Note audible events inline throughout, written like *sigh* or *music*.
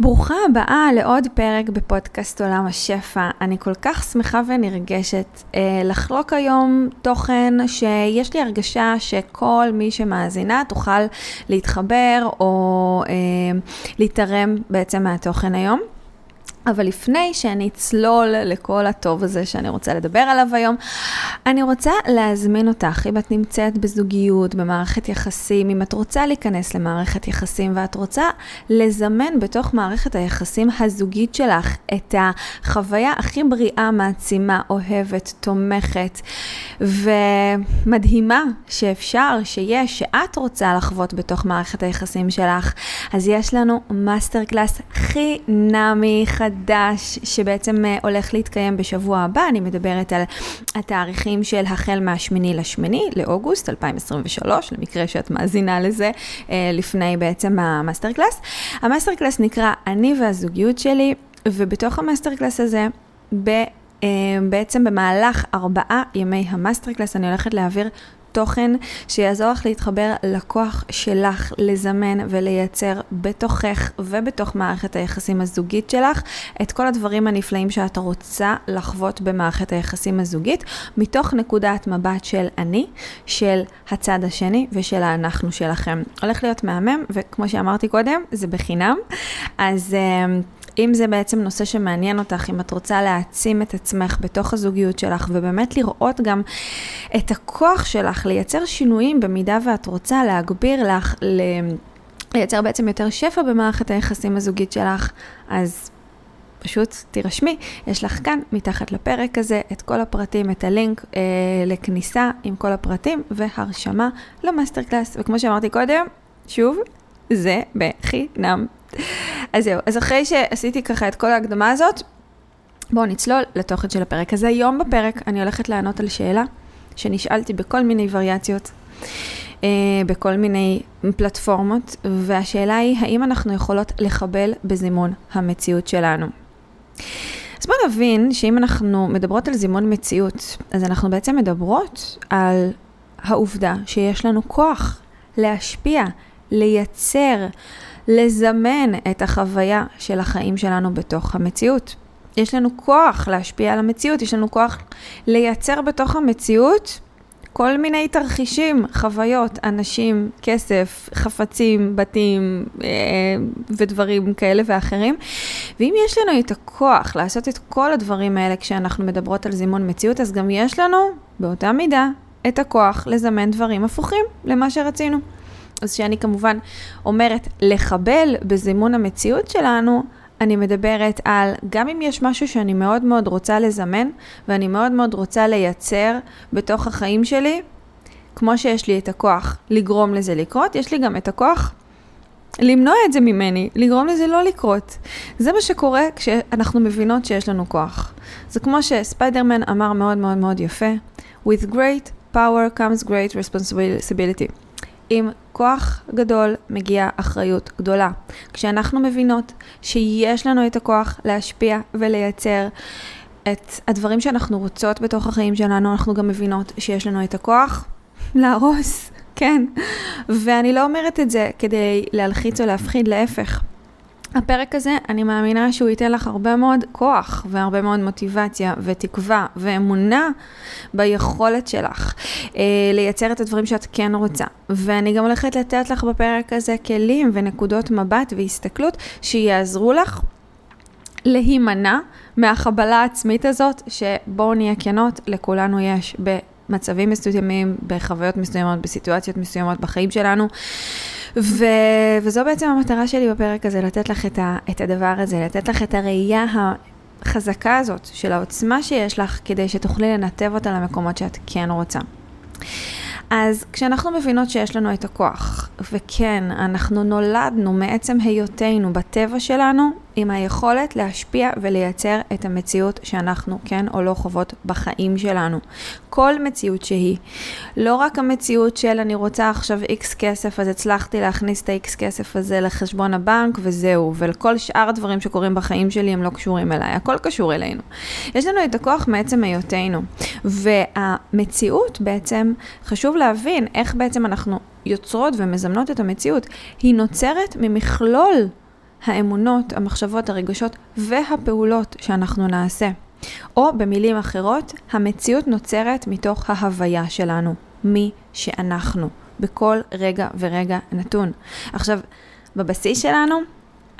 ברוכה הבאה לעוד פרק בפודקאסט עולם השפע. אני כל כך שמחה ונרגשת אה, לחלוק היום תוכן שיש לי הרגשה שכל מי שמאזינה תוכל להתחבר או אה, להתערם בעצם מהתוכן היום. אבל לפני שאני אצלול לכל הטוב הזה שאני רוצה לדבר עליו היום, אני רוצה להזמין אותך, אם את נמצאת בזוגיות, במערכת יחסים, אם את רוצה להיכנס למערכת יחסים ואת רוצה לזמן בתוך מערכת היחסים הזוגית שלך את החוויה הכי בריאה, מעצימה, אוהבת, תומכת ומדהימה שאפשר, שיש, שאת רוצה לחוות בתוך מערכת היחסים שלך, אז יש לנו מאסטר קלאס חינמי חדש. שבעצם אה, הולך להתקיים בשבוע הבא, אני מדברת על התאריכים של החל מהשמיני לשמיני לאוגוסט 2023, למקרה שאת מאזינה לזה אה, לפני בעצם המאסטר קלאס. המאסטר קלאס נקרא אני והזוגיות שלי, ובתוך המאסטר קלאס הזה, ב... אה, בעצם במהלך ארבעה ימי המאסטר קלאס אני הולכת להעביר תוכן שיעזור לך להתחבר לכוח שלך לזמן ולייצר בתוכך ובתוך מערכת היחסים הזוגית שלך את כל הדברים הנפלאים שאת רוצה לחוות במערכת היחסים הזוגית, מתוך נקודת מבט של אני, של הצד השני ושל האנחנו שלכם. הולך להיות מהמם, וכמו שאמרתי קודם, זה בחינם. אז... אם זה בעצם נושא שמעניין אותך, אם את רוצה להעצים את עצמך בתוך הזוגיות שלך, ובאמת לראות גם את הכוח שלך לייצר שינויים במידה ואת רוצה להגביר לך. לייצר בעצם יותר שפע במערכת היחסים הזוגית שלך, אז פשוט תירשמי, יש לך כאן מתחת לפרק הזה את כל הפרטים, את הלינק אה, לכניסה עם כל הפרטים והרשמה למאסטר קלאס. וכמו שאמרתי קודם, שוב, זה בחינם. אז זהו, אז אחרי שעשיתי ככה את כל ההקדמה הזאת, בואו נצלול לתוכן של הפרק. אז היום בפרק אני הולכת לענות על שאלה שנשאלתי בכל מיני וריאציות, אה, בכל מיני פלטפורמות, והשאלה היא, האם אנחנו יכולות לחבל בזימון המציאות שלנו? אז בואו נבין שאם אנחנו מדברות על זימון מציאות, אז אנחנו בעצם מדברות על העובדה שיש לנו כוח להשפיע, לייצר, לזמן את החוויה של החיים שלנו בתוך המציאות. יש לנו כוח להשפיע על המציאות, יש לנו כוח לייצר בתוך המציאות כל מיני תרחישים, חוויות, אנשים, כסף, חפצים, בתים אה, ודברים כאלה ואחרים. ואם יש לנו את הכוח לעשות את כל הדברים האלה כשאנחנו מדברות על זימון מציאות, אז גם יש לנו באותה מידה את הכוח לזמן דברים הפוכים למה שרצינו. אז שאני כמובן אומרת לחבל בזימון המציאות שלנו, אני מדברת על גם אם יש משהו שאני מאוד מאוד רוצה לזמן ואני מאוד מאוד רוצה לייצר בתוך החיים שלי, כמו שיש לי את הכוח לגרום לזה לקרות, יש לי גם את הכוח למנוע את זה ממני, לגרום לזה לא לקרות. זה מה שקורה כשאנחנו מבינות שיש לנו כוח. זה כמו שספיידרמן אמר מאוד מאוד מאוד יפה, with great power comes great responsibility. עם כוח גדול מגיעה אחריות גדולה. כשאנחנו מבינות שיש לנו את הכוח להשפיע ולייצר את הדברים שאנחנו רוצות בתוך החיים שלנו, אנחנו גם מבינות שיש לנו את הכוח להרוס, כן. ואני לא אומרת את זה כדי להלחיץ או להפחיד, להפך. הפרק הזה, אני מאמינה שהוא ייתן לך הרבה מאוד כוח והרבה מאוד מוטיבציה ותקווה ואמונה ביכולת שלך אה, לייצר את הדברים שאת כן רוצה. ואני גם הולכת לתת לך בפרק הזה כלים ונקודות מבט והסתכלות שיעזרו לך להימנע מהחבלה העצמית הזאת, שבואו נהיה כנות, לכולנו יש במצבים מסוימים, בחוויות מסוימות, בסיטואציות מסוימות בחיים שלנו. ו... וזו בעצם המטרה שלי בפרק הזה, לתת לך את, ה... את הדבר הזה, לתת לך את הראייה החזקה הזאת של העוצמה שיש לך, כדי שתוכלי לנתב אותה למקומות שאת כן רוצה. אז כשאנחנו מבינות שיש לנו את הכוח, וכן, אנחנו נולדנו מעצם היותנו בטבע שלנו עם היכולת להשפיע ולייצר את המציאות שאנחנו כן או לא חוות בחיים שלנו. כל מציאות שהיא. לא רק המציאות של אני רוצה עכשיו איקס כסף, אז הצלחתי להכניס את האיקס כסף הזה לחשבון הבנק וזהו, ולכל שאר הדברים שקורים בחיים שלי הם לא קשורים אליי, הכל קשור אלינו. יש לנו את הכוח מעצם היותנו, והמציאות בעצם, חשוב להבין איך בעצם אנחנו יוצרות ומזמנות את המציאות, היא נוצרת ממכלול האמונות, המחשבות, הרגשות והפעולות שאנחנו נעשה. או במילים אחרות, המציאות נוצרת מתוך ההוויה שלנו, מי שאנחנו, בכל רגע ורגע נתון. עכשיו, בבסיס שלנו,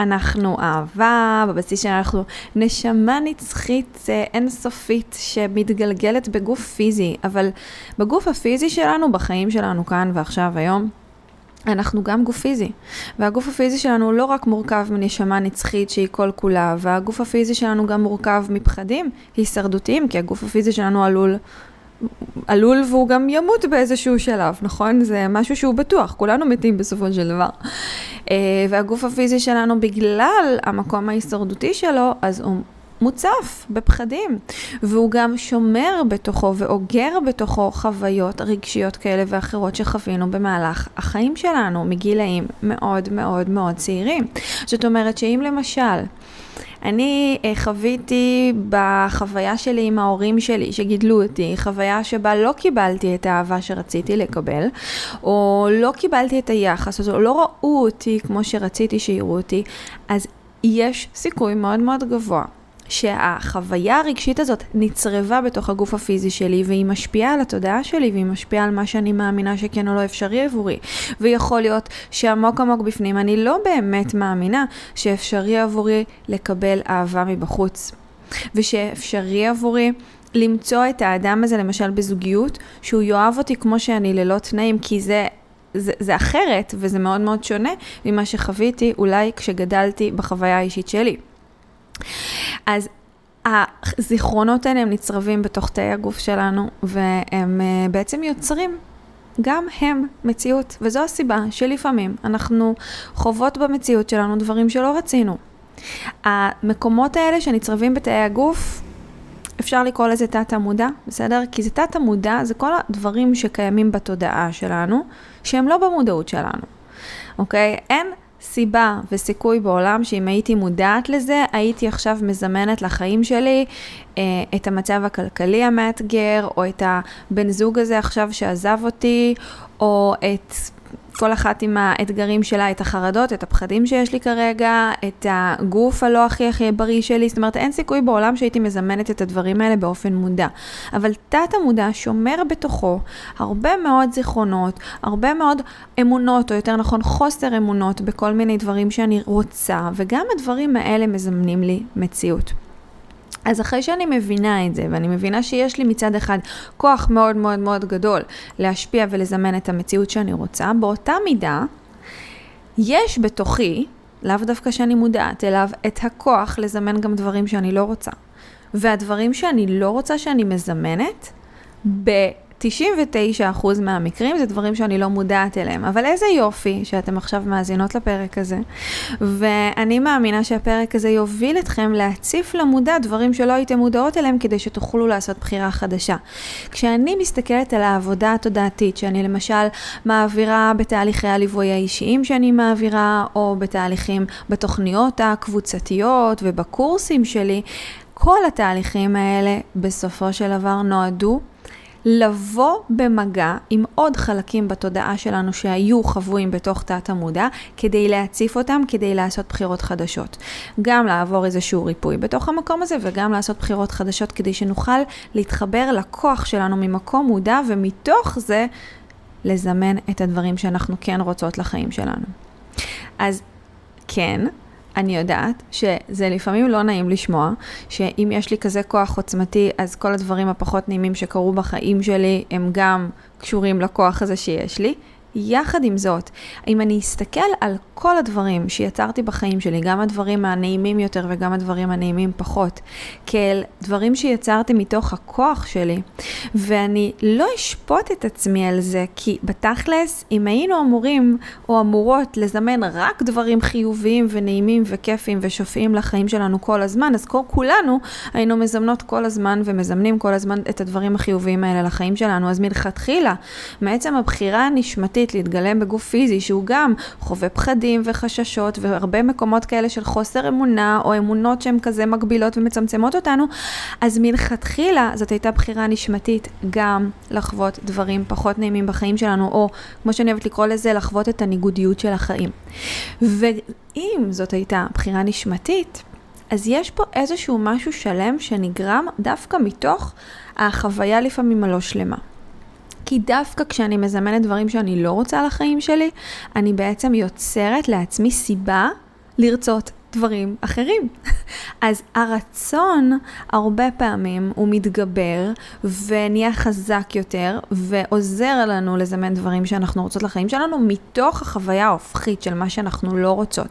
אנחנו אהבה, בבסיס שלנו אנחנו נשמה נצחית אה, אינסופית שמתגלגלת בגוף פיזי, אבל בגוף הפיזי שלנו, בחיים שלנו כאן ועכשיו היום, אנחנו גם גוף פיזי, והגוף הפיזי שלנו לא רק מורכב מנשמה נצחית שהיא כל כולה, והגוף הפיזי שלנו גם מורכב מפחדים הישרדותיים, כי הגוף הפיזי שלנו עלול, עלול והוא גם ימות באיזשהו שלב, נכון? זה משהו שהוא בטוח, כולנו מתים בסופו של דבר. אה, והגוף הפיזי שלנו, בגלל המקום ההישרדותי שלו, אז הוא מוצף בפחדים, והוא גם שומר בתוכו ואוגר בתוכו חוויות רגשיות כאלה ואחרות שחווינו במהלך החיים שלנו, מגילאים מאוד מאוד מאוד צעירים. זאת אומרת שאם למשל, אני אה, חוויתי בחוויה שלי עם ההורים שלי שגידלו אותי, חוויה שבה לא קיבלתי את האהבה שרציתי לקבל, או לא קיבלתי את היחס, או לא ראו אותי כמו שרציתי שיראו אותי, אז יש סיכוי מאוד מאוד גבוה שהחוויה הרגשית הזאת נצרבה בתוך הגוף הפיזי שלי, והיא משפיעה על התודעה שלי, והיא משפיעה על מה שאני מאמינה שכן או לא אפשרי עבורי. ויכול להיות שעמוק עמוק בפנים אני לא באמת מאמינה שאפשרי עבורי לקבל אהבה מבחוץ. ושאפשרי עבורי למצוא את האדם הזה, למשל בזוגיות, שהוא יאהב אותי כמו שאני ללא תנאים, כי זה זה, זה אחרת וזה מאוד מאוד שונה ממה שחוויתי אולי כשגדלתי בחוויה האישית שלי. אז הזיכרונות האלה הם נצרבים בתוך תאי הגוף שלנו, והם uh, בעצם יוצרים גם הם מציאות, וזו הסיבה שלפעמים אנחנו חוות במציאות שלנו דברים שלא רצינו. המקומות האלה שנצרבים בתאי הגוף, אפשר לקרוא לזה תת המודע, בסדר? כי זה תת המודע, זה כל הדברים שקיימים בתודעה שלנו, שהם לא במודעות שלנו, אוקיי? אין סיבה וסיכוי בעולם שאם הייתי מודעת לזה, הייתי עכשיו מזמנת לחיים שלי אה, את המצב הכלכלי המאתגר, או את הבן זוג הזה עכשיו שעזב אותי, או את כל אחת עם האתגרים שלה, את החרדות, את הפחדים שיש לי כרגע, את הגוף הלא הכי הכי בריא שלי, זאת אומרת אין סיכוי בעולם שהייתי מזמנת את הדברים האלה באופן מודע. אבל תת המודע שומר בתוכו הרבה מאוד זיכרונות, הרבה מאוד אמונות, או יותר נכון חוסר אמונות בכל מיני דברים שאני רוצה, וגם הדברים האלה מזמנים לי מציאות. אז אחרי שאני מבינה את זה, ואני מבינה שיש לי מצד אחד כוח מאוד מאוד מאוד גדול להשפיע ולזמן את המציאות שאני רוצה, באותה מידה, יש בתוכי, לאו דווקא שאני מודעת אליו, את הכוח לזמן גם דברים שאני לא רוצה. והדברים שאני לא רוצה שאני מזמנת, ב... 99% מהמקרים זה דברים שאני לא מודעת אליהם, אבל איזה יופי שאתם עכשיו מאזינות לפרק הזה, ואני מאמינה שהפרק הזה יוביל אתכם להציף למודע דברים שלא הייתם מודעות אליהם כדי שתוכלו לעשות בחירה חדשה. כשאני מסתכלת על העבודה התודעתית שאני למשל מעבירה בתהליכי הליווי האישיים שאני מעבירה, או בתהליכים בתוכניות הקבוצתיות ובקורסים שלי, כל התהליכים האלה בסופו של דבר נועדו לבוא במגע עם עוד חלקים בתודעה שלנו שהיו חבויים בתוך תת המודע, כדי להציף אותם, כדי לעשות בחירות חדשות. גם לעבור איזשהו ריפוי בתוך המקום הזה, וגם לעשות בחירות חדשות כדי שנוכל להתחבר לכוח שלנו ממקום מודע, ומתוך זה לזמן את הדברים שאנחנו כן רוצות לחיים שלנו. אז כן, אני יודעת שזה לפעמים לא נעים לשמוע, שאם יש לי כזה כוח עוצמתי, אז כל הדברים הפחות נעימים שקרו בחיים שלי, הם גם קשורים לכוח הזה שיש לי. יחד עם זאת, אם אני אסתכל על כל הדברים שיצרתי בחיים שלי, גם הדברים הנעימים יותר וגם הדברים הנעימים פחות, כאל דברים שיצרתי מתוך הכוח שלי, ואני לא אשפוט את עצמי על זה, כי בתכלס, אם היינו אמורים או אמורות לזמן רק דברים חיוביים ונעימים וכיפים ושופעים לחיים שלנו כל הזמן, אז כל כולנו היינו מזמנות כל הזמן ומזמנים כל הזמן את הדברים החיוביים האלה לחיים שלנו. אז מלכתחילה, מעצם הבחירה הנשמתית להתגלם בגוף פיזי, שהוא גם חווה פחדים וחששות והרבה מקומות כאלה של חוסר אמונה או אמונות שהן כזה מגבילות ומצמצמות אותנו, אז מלכתחילה זאת הייתה בחירה נשמתית גם לחוות דברים פחות נעימים בחיים שלנו, או כמו שאני אוהבת לקרוא לזה, לחוות את הניגודיות של החיים. ואם זאת הייתה בחירה נשמתית, אז יש פה איזשהו משהו שלם שנגרם דווקא מתוך החוויה לפעמים הלא שלמה. כי דווקא כשאני מזמנת דברים שאני לא רוצה לחיים שלי, אני בעצם יוצרת לעצמי סיבה לרצות דברים אחרים. *laughs* אז הרצון הרבה פעמים הוא מתגבר ונהיה חזק יותר ועוזר לנו לזמן דברים שאנחנו רוצות לחיים שלנו מתוך החוויה ההופכית של מה שאנחנו לא רוצות.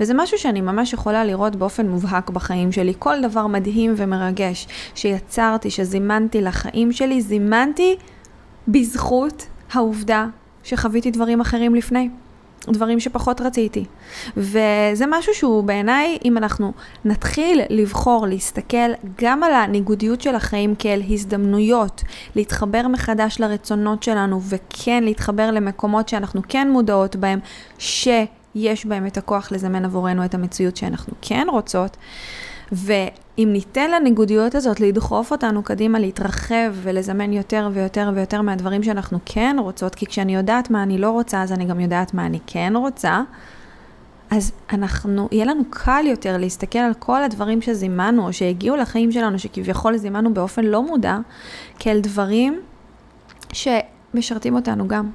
וזה משהו שאני ממש יכולה לראות באופן מובהק בחיים שלי. כל דבר מדהים ומרגש שיצרתי, שזימנתי לחיים שלי, זימנתי בזכות העובדה שחוויתי דברים אחרים לפני. דברים שפחות רציתי. וזה משהו שהוא בעיניי, אם אנחנו נתחיל לבחור להסתכל גם על הניגודיות של החיים כאל הזדמנויות, להתחבר מחדש לרצונות שלנו, וכן להתחבר למקומות שאנחנו כן מודעות בהם, שיש בהם את הכוח לזמן עבורנו את המציאות שאנחנו כן רוצות. ואם ניתן לניגודיות הזאת לדחוף אותנו קדימה, להתרחב ולזמן יותר ויותר ויותר מהדברים שאנחנו כן רוצות, כי כשאני יודעת מה אני לא רוצה, אז אני גם יודעת מה אני כן רוצה, אז אנחנו, יהיה לנו קל יותר להסתכל על כל הדברים שזימנו, או שהגיעו לחיים שלנו, שכביכול זימנו באופן לא מודע, כאל דברים שמשרתים אותנו גם.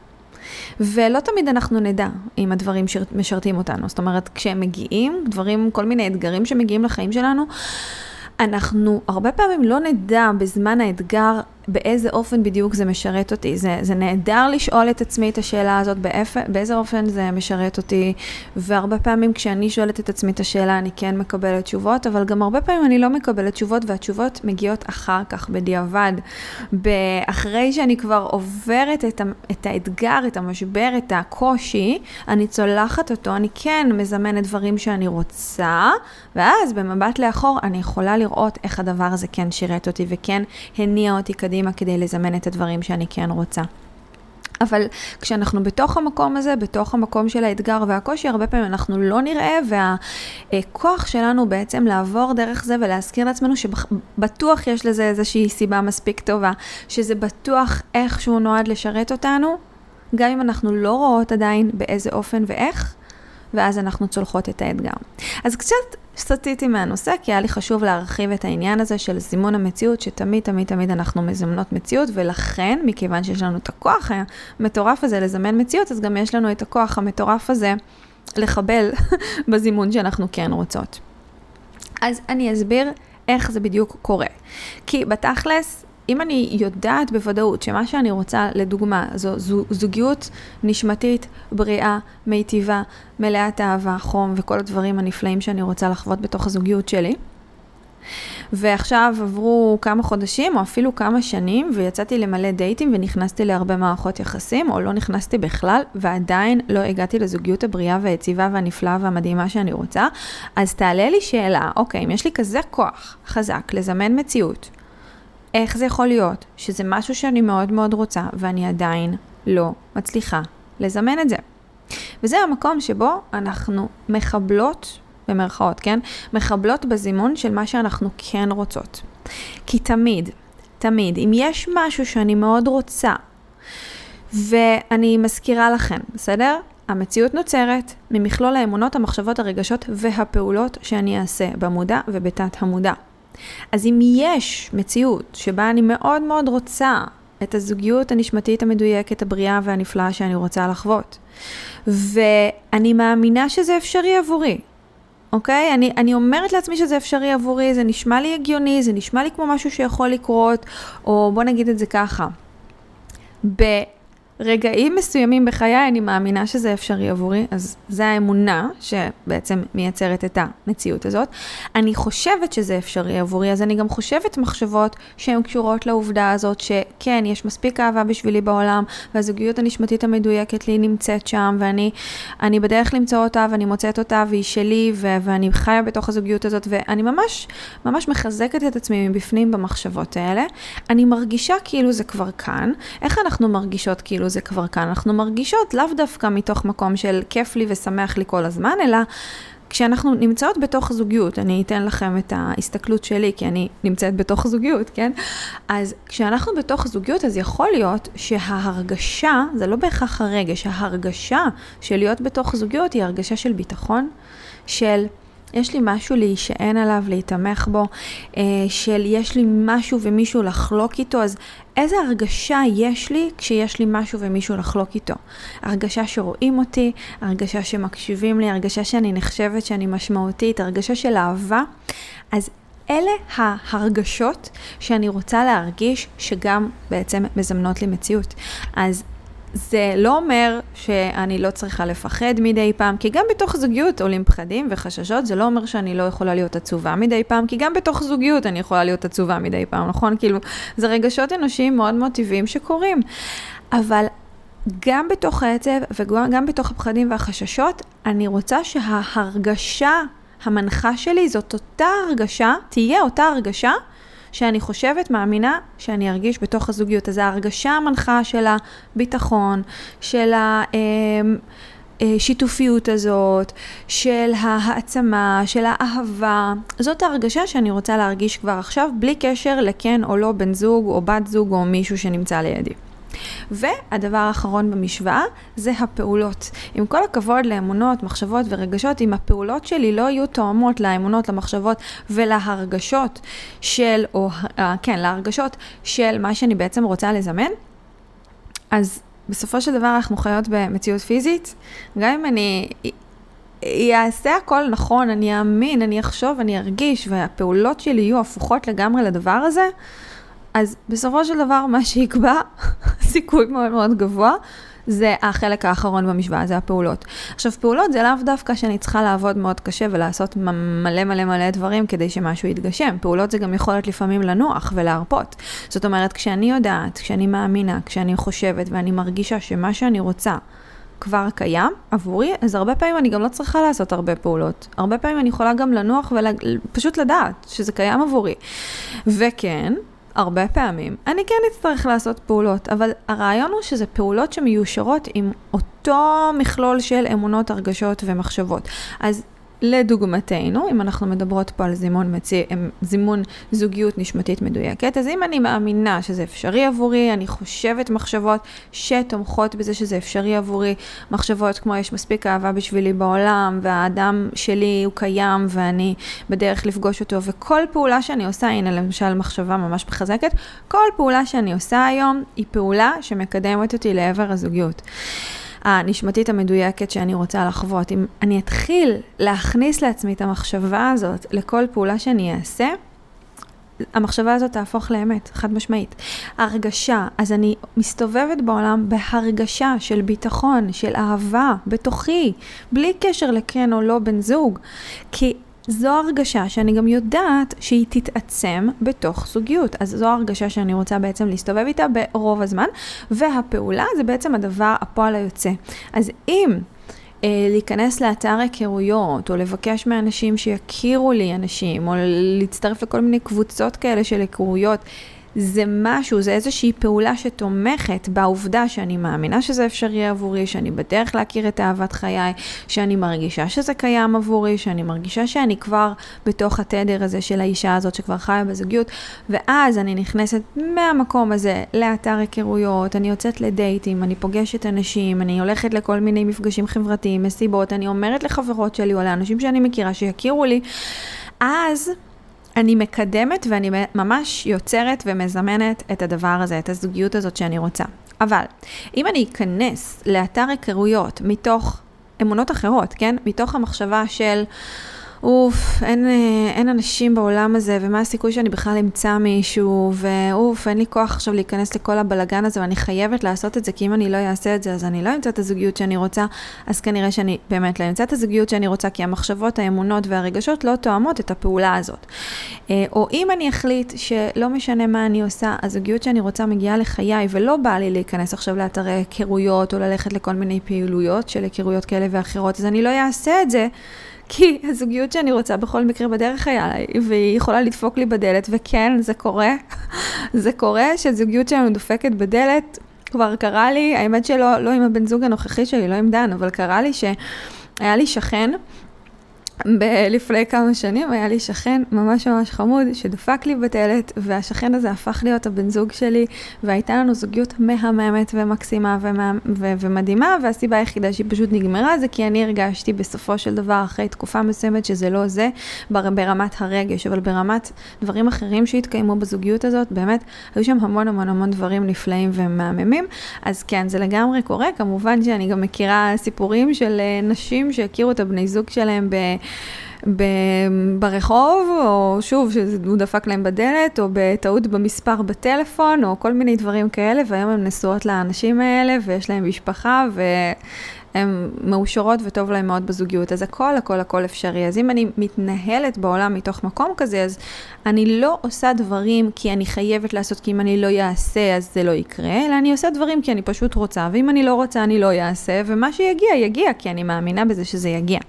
ולא תמיד אנחנו נדע אם הדברים משרתים אותנו. זאת אומרת, כשהם מגיעים, דברים, כל מיני אתגרים שמגיעים לחיים שלנו, אנחנו הרבה פעמים לא נדע בזמן האתגר באיזה אופן בדיוק זה משרת אותי. זה, זה נהדר לשאול את עצמי את השאלה הזאת, באיפה, באיזה אופן זה משרת אותי, והרבה פעמים כשאני שואלת את עצמי את השאלה אני כן מקבלת תשובות, אבל גם הרבה פעמים אני לא מקבלת תשובות, והתשובות מגיעות אחר כך, בדיעבד. אחרי שאני כבר עוברת את, את האתגר, את המשבר, את הקושי, אני צולחת אותו, אני כן מזמנת דברים שאני רוצה, ואז במבט לאחור אני יכולה לראות איך הדבר הזה כן שירת אותי וכן הניע אותי קדימה. קדימה כדי לזמן את הדברים שאני כן רוצה. אבל כשאנחנו בתוך המקום הזה, בתוך המקום של האתגר והקושי, הרבה פעמים אנחנו לא נראה, והכוח שלנו בעצם לעבור דרך זה ולהזכיר לעצמנו שבטוח יש לזה איזושהי סיבה מספיק טובה, שזה בטוח איכשהו נועד לשרת אותנו, גם אם אנחנו לא רואות עדיין באיזה אופן ואיך, ואז אנחנו צולחות את האתגר. אז קצת סטיתי מהנושא, כי היה לי חשוב להרחיב את העניין הזה של זימון המציאות, שתמיד תמיד תמיד אנחנו מזמנות מציאות, ולכן, מכיוון שיש לנו את הכוח המטורף הזה לזמן מציאות, אז גם יש לנו את הכוח המטורף הזה לחבל *laughs* בזימון שאנחנו כן רוצות. אז אני אסביר איך זה בדיוק קורה. כי בתכלס, אם אני יודעת בוודאות שמה שאני רוצה, לדוגמה, זו, זו זוגיות נשמתית, בריאה, מיטיבה, מלאת אהבה, חום וכל הדברים הנפלאים שאני רוצה לחוות בתוך הזוגיות שלי, ועכשיו עברו כמה חודשים או אפילו כמה שנים ויצאתי למלא דייטים ונכנסתי להרבה מערכות יחסים או לא נכנסתי בכלל ועדיין לא הגעתי לזוגיות הבריאה והיציבה והנפלאה והמדהימה שאני רוצה, אז תעלה לי שאלה, אוקיי, אם יש לי כזה כוח חזק לזמן מציאות איך זה יכול להיות שזה משהו שאני מאוד מאוד רוצה ואני עדיין לא מצליחה לזמן את זה. וזה המקום שבו אנחנו מחבלות, במרכאות, כן? מחבלות בזימון של מה שאנחנו כן רוצות. כי תמיד, תמיד, אם יש משהו שאני מאוד רוצה, ואני מזכירה לכם, בסדר? המציאות נוצרת ממכלול האמונות, המחשבות, הרגשות והפעולות שאני אעשה במודע ובתת המודע. אז אם יש מציאות שבה אני מאוד מאוד רוצה את הזוגיות הנשמתית המדויקת, הבריאה והנפלאה שאני רוצה לחוות, ואני מאמינה שזה אפשרי עבורי, אוקיי? אני, אני אומרת לעצמי שזה אפשרי עבורי, זה נשמע לי הגיוני, זה נשמע לי כמו משהו שיכול לקרות, או בוא נגיד את זה ככה. ב... רגעים מסוימים בחיי אני מאמינה שזה אפשרי עבורי, אז זה האמונה שבעצם מייצרת את המציאות הזאת. אני חושבת שזה אפשרי עבורי, אז אני גם חושבת מחשבות שהן קשורות לעובדה הזאת שכן, יש מספיק אהבה בשבילי בעולם, והזוגיות הנשמתית המדויקת לי נמצאת שם, ואני בדרך למצוא אותה, ואני מוצאת אותה, והיא שלי, ו- ואני חיה בתוך הזוגיות הזאת, ואני ממש, ממש מחזקת את עצמי מבפנים במחשבות האלה. אני מרגישה כאילו זה כבר כאן. איך אנחנו מרגישות כאילו כאילו זה כבר כאן. אנחנו מרגישות לאו דווקא מתוך מקום של כיף לי ושמח לי כל הזמן, אלא כשאנחנו נמצאות בתוך זוגיות, אני אתן לכם את ההסתכלות שלי, כי אני נמצאת בתוך זוגיות, כן? אז כשאנחנו בתוך זוגיות, אז יכול להיות שההרגשה, זה לא בהכרח הרגש, ההרגשה של להיות בתוך זוגיות היא הרגשה של ביטחון, של... יש לי משהו להישען עליו, להתמך בו, אה, של יש לי משהו ומישהו לחלוק איתו, אז איזה הרגשה יש לי כשיש לי משהו ומישהו לחלוק איתו? הרגשה שרואים אותי, הרגשה שמקשיבים לי, הרגשה שאני נחשבת שאני משמעותית, הרגשה של אהבה. אז אלה ההרגשות שאני רוצה להרגיש שגם בעצם מזמנות לי מציאות. אז זה לא אומר שאני לא צריכה לפחד מדי פעם, כי גם בתוך זוגיות עולים פחדים וחששות, זה לא אומר שאני לא יכולה להיות עצובה מדי פעם, כי גם בתוך זוגיות אני יכולה להיות עצובה מדי פעם, נכון? כאילו, זה רגשות אנושיים מאוד מאוד טבעיים שקורים. אבל גם בתוך העצב וגם בתוך הפחדים והחששות, אני רוצה שההרגשה המנחה שלי זאת אותה הרגשה, תהיה אותה הרגשה שאני חושבת, מאמינה, שאני ארגיש בתוך הזוגיות. אז ההרגשה המנחה של הביטחון, של השיתופיות הזאת, של ההעצמה, של האהבה, זאת ההרגשה שאני רוצה להרגיש כבר עכשיו, בלי קשר לכן או לא בן זוג או בת זוג או מישהו שנמצא לידי. והדבר האחרון במשוואה זה הפעולות. עם כל הכבוד לאמונות, מחשבות ורגשות, אם הפעולות שלי לא יהיו תואמות לאמונות, למחשבות ולהרגשות של, או אה, כן, להרגשות של מה שאני בעצם רוצה לזמן, אז בסופו של דבר אנחנו חיות במציאות פיזית, גם אם אני אעשה הכל נכון, אני אאמין, אני אחשוב, אני ארגיש, והפעולות שלי יהיו הפוכות לגמרי לדבר הזה, אז בסופו של דבר מה שיקבע, *laughs* סיכוי מאוד מאוד גבוה, זה החלק האחרון במשוואה, זה הפעולות. עכשיו, פעולות זה לאו דווקא שאני צריכה לעבוד מאוד קשה ולעשות מלא מלא מלא דברים כדי שמשהו יתגשם. פעולות זה גם יכולת לפעמים לנוח ולהרפות. זאת אומרת, כשאני יודעת, כשאני מאמינה, כשאני חושבת ואני מרגישה שמה שאני רוצה כבר קיים עבורי, אז הרבה פעמים אני גם לא צריכה לעשות הרבה פעולות. הרבה פעמים אני יכולה גם לנוח ופשוט לדעת שזה קיים עבורי. וכן, הרבה פעמים. אני כן אצטרך לעשות פעולות, אבל הרעיון הוא שזה פעולות שמיושרות עם אותו מכלול של אמונות, הרגשות ומחשבות. אז לדוגמתנו, אם אנחנו מדברות פה על זימון, מציא, זימון זוגיות נשמתית מדויקת, אז אם אני מאמינה שזה אפשרי עבורי, אני חושבת מחשבות שתומכות בזה שזה אפשרי עבורי, מחשבות כמו יש מספיק אהבה בשבילי בעולם, והאדם שלי הוא קיים ואני בדרך לפגוש אותו, וכל פעולה שאני עושה, הנה למשל מחשבה ממש מחזקת, כל פעולה שאני עושה היום היא פעולה שמקדמת אותי לעבר הזוגיות. הנשמתית המדויקת שאני רוצה לחוות, אם אני אתחיל להכניס לעצמי את המחשבה הזאת לכל פעולה שאני אעשה, המחשבה הזאת תהפוך לאמת, חד משמעית. הרגשה, אז אני מסתובבת בעולם בהרגשה של ביטחון, של אהבה, בתוכי, בלי קשר לכן או לא בן זוג. כי זו הרגשה שאני גם יודעת שהיא תתעצם בתוך זוגיות. אז זו הרגשה שאני רוצה בעצם להסתובב איתה ברוב הזמן, והפעולה זה בעצם הדבר, הפועל היוצא. אז אם... אה, להיכנס לאתר היכרויות, או לבקש מאנשים שיכירו לי אנשים, או להצטרף לכל מיני קבוצות כאלה של היכרויות, זה משהו, זה איזושהי פעולה שתומכת בעובדה שאני מאמינה שזה אפשרי עבורי, שאני בדרך להכיר את אהבת חיי, שאני מרגישה שזה קיים עבורי, שאני מרגישה שאני כבר בתוך התדר הזה של האישה הזאת שכבר חיה בזוגיות, ואז אני נכנסת מהמקום הזה לאתר היכרויות, אני יוצאת לדייטים, אני פוגשת אנשים, אני הולכת לכל מיני מפגשים חברתיים, מסיבות, אני אומרת לחברות שלי או לאנשים שאני מכירה שיכירו לי, אז... אני מקדמת ואני ממש יוצרת ומזמנת את הדבר הזה, את הזוגיות הזאת שאני רוצה. אבל אם אני אכנס לאתר היכרויות מתוך אמונות אחרות, כן? מתוך המחשבה של... אוף, אין, אה, אין אנשים בעולם הזה, ומה הסיכוי שאני בכלל אמצא מישהו, ואוף, אין לי כוח עכשיו להיכנס לכל הבלגן הזה, ואני חייבת לעשות את זה, כי אם אני לא אעשה את זה, אז אני לא אמצא את הזוגיות שאני רוצה, אז כנראה שאני באמת לא אמצא את הזוגיות שאני רוצה, כי המחשבות, האמונות והרגשות לא תואמות את הפעולה הזאת. אה, או אם אני אחליט שלא משנה מה אני עושה, הזוגיות שאני רוצה מגיעה לחיי, ולא בא לי להיכנס עכשיו לאתרי היכרויות, או ללכת לכל מיני פעילויות של היכרויות כאלה ואחרות, אז אני לא אעשה את זה. כי הזוגיות שאני רוצה בכל מקרה בדרך היה לי, והיא יכולה לדפוק לי בדלת, וכן, זה קורה. *laughs* זה קורה שהזוגיות שלנו דופקת בדלת, כבר קרה לי, האמת שלא לא עם הבן זוג הנוכחי שלי, לא עם דן, אבל קרה לי שהיה לי שכן. ב- לפני כמה שנים היה לי שכן ממש ממש חמוד שדפק לי בדלת והשכן הזה הפך להיות הבן זוג שלי והייתה לנו זוגיות מהממת ומקסימה ומה, ו- ומדהימה והסיבה היחידה שהיא פשוט נגמרה זה כי אני הרגשתי בסופו של דבר אחרי תקופה מסוימת שזה לא זה בר- ברמת הרגש אבל ברמת דברים אחרים שהתקיימו בזוגיות הזאת באמת היו שם המון המון המון דברים נפלאים ומהממים. אז כן זה לגמרי קורה. כמובן שאני גם מכירה סיפורים של אה, נשים שהכירו את הבני זוג שלהם ב... ב- ברחוב, או שוב, שהוא דפק להם בדלת, או בטעות במספר בטלפון, או כל מיני דברים כאלה, והיום הן נשואות לאנשים האלה, ויש להם משפחה, ו... הן מאושרות וטוב להן מאוד בזוגיות, אז הכל הכל הכל אפשרי. אז אם אני מתנהלת בעולם מתוך מקום כזה, אז אני לא עושה דברים כי אני חייבת לעשות, כי אם אני לא אעשה אז זה לא יקרה, אלא אני עושה דברים כי אני פשוט רוצה, ואם אני לא רוצה אני לא אעשה, ומה שיגיע יגיע, כי אני מאמינה בזה שזה יגיע.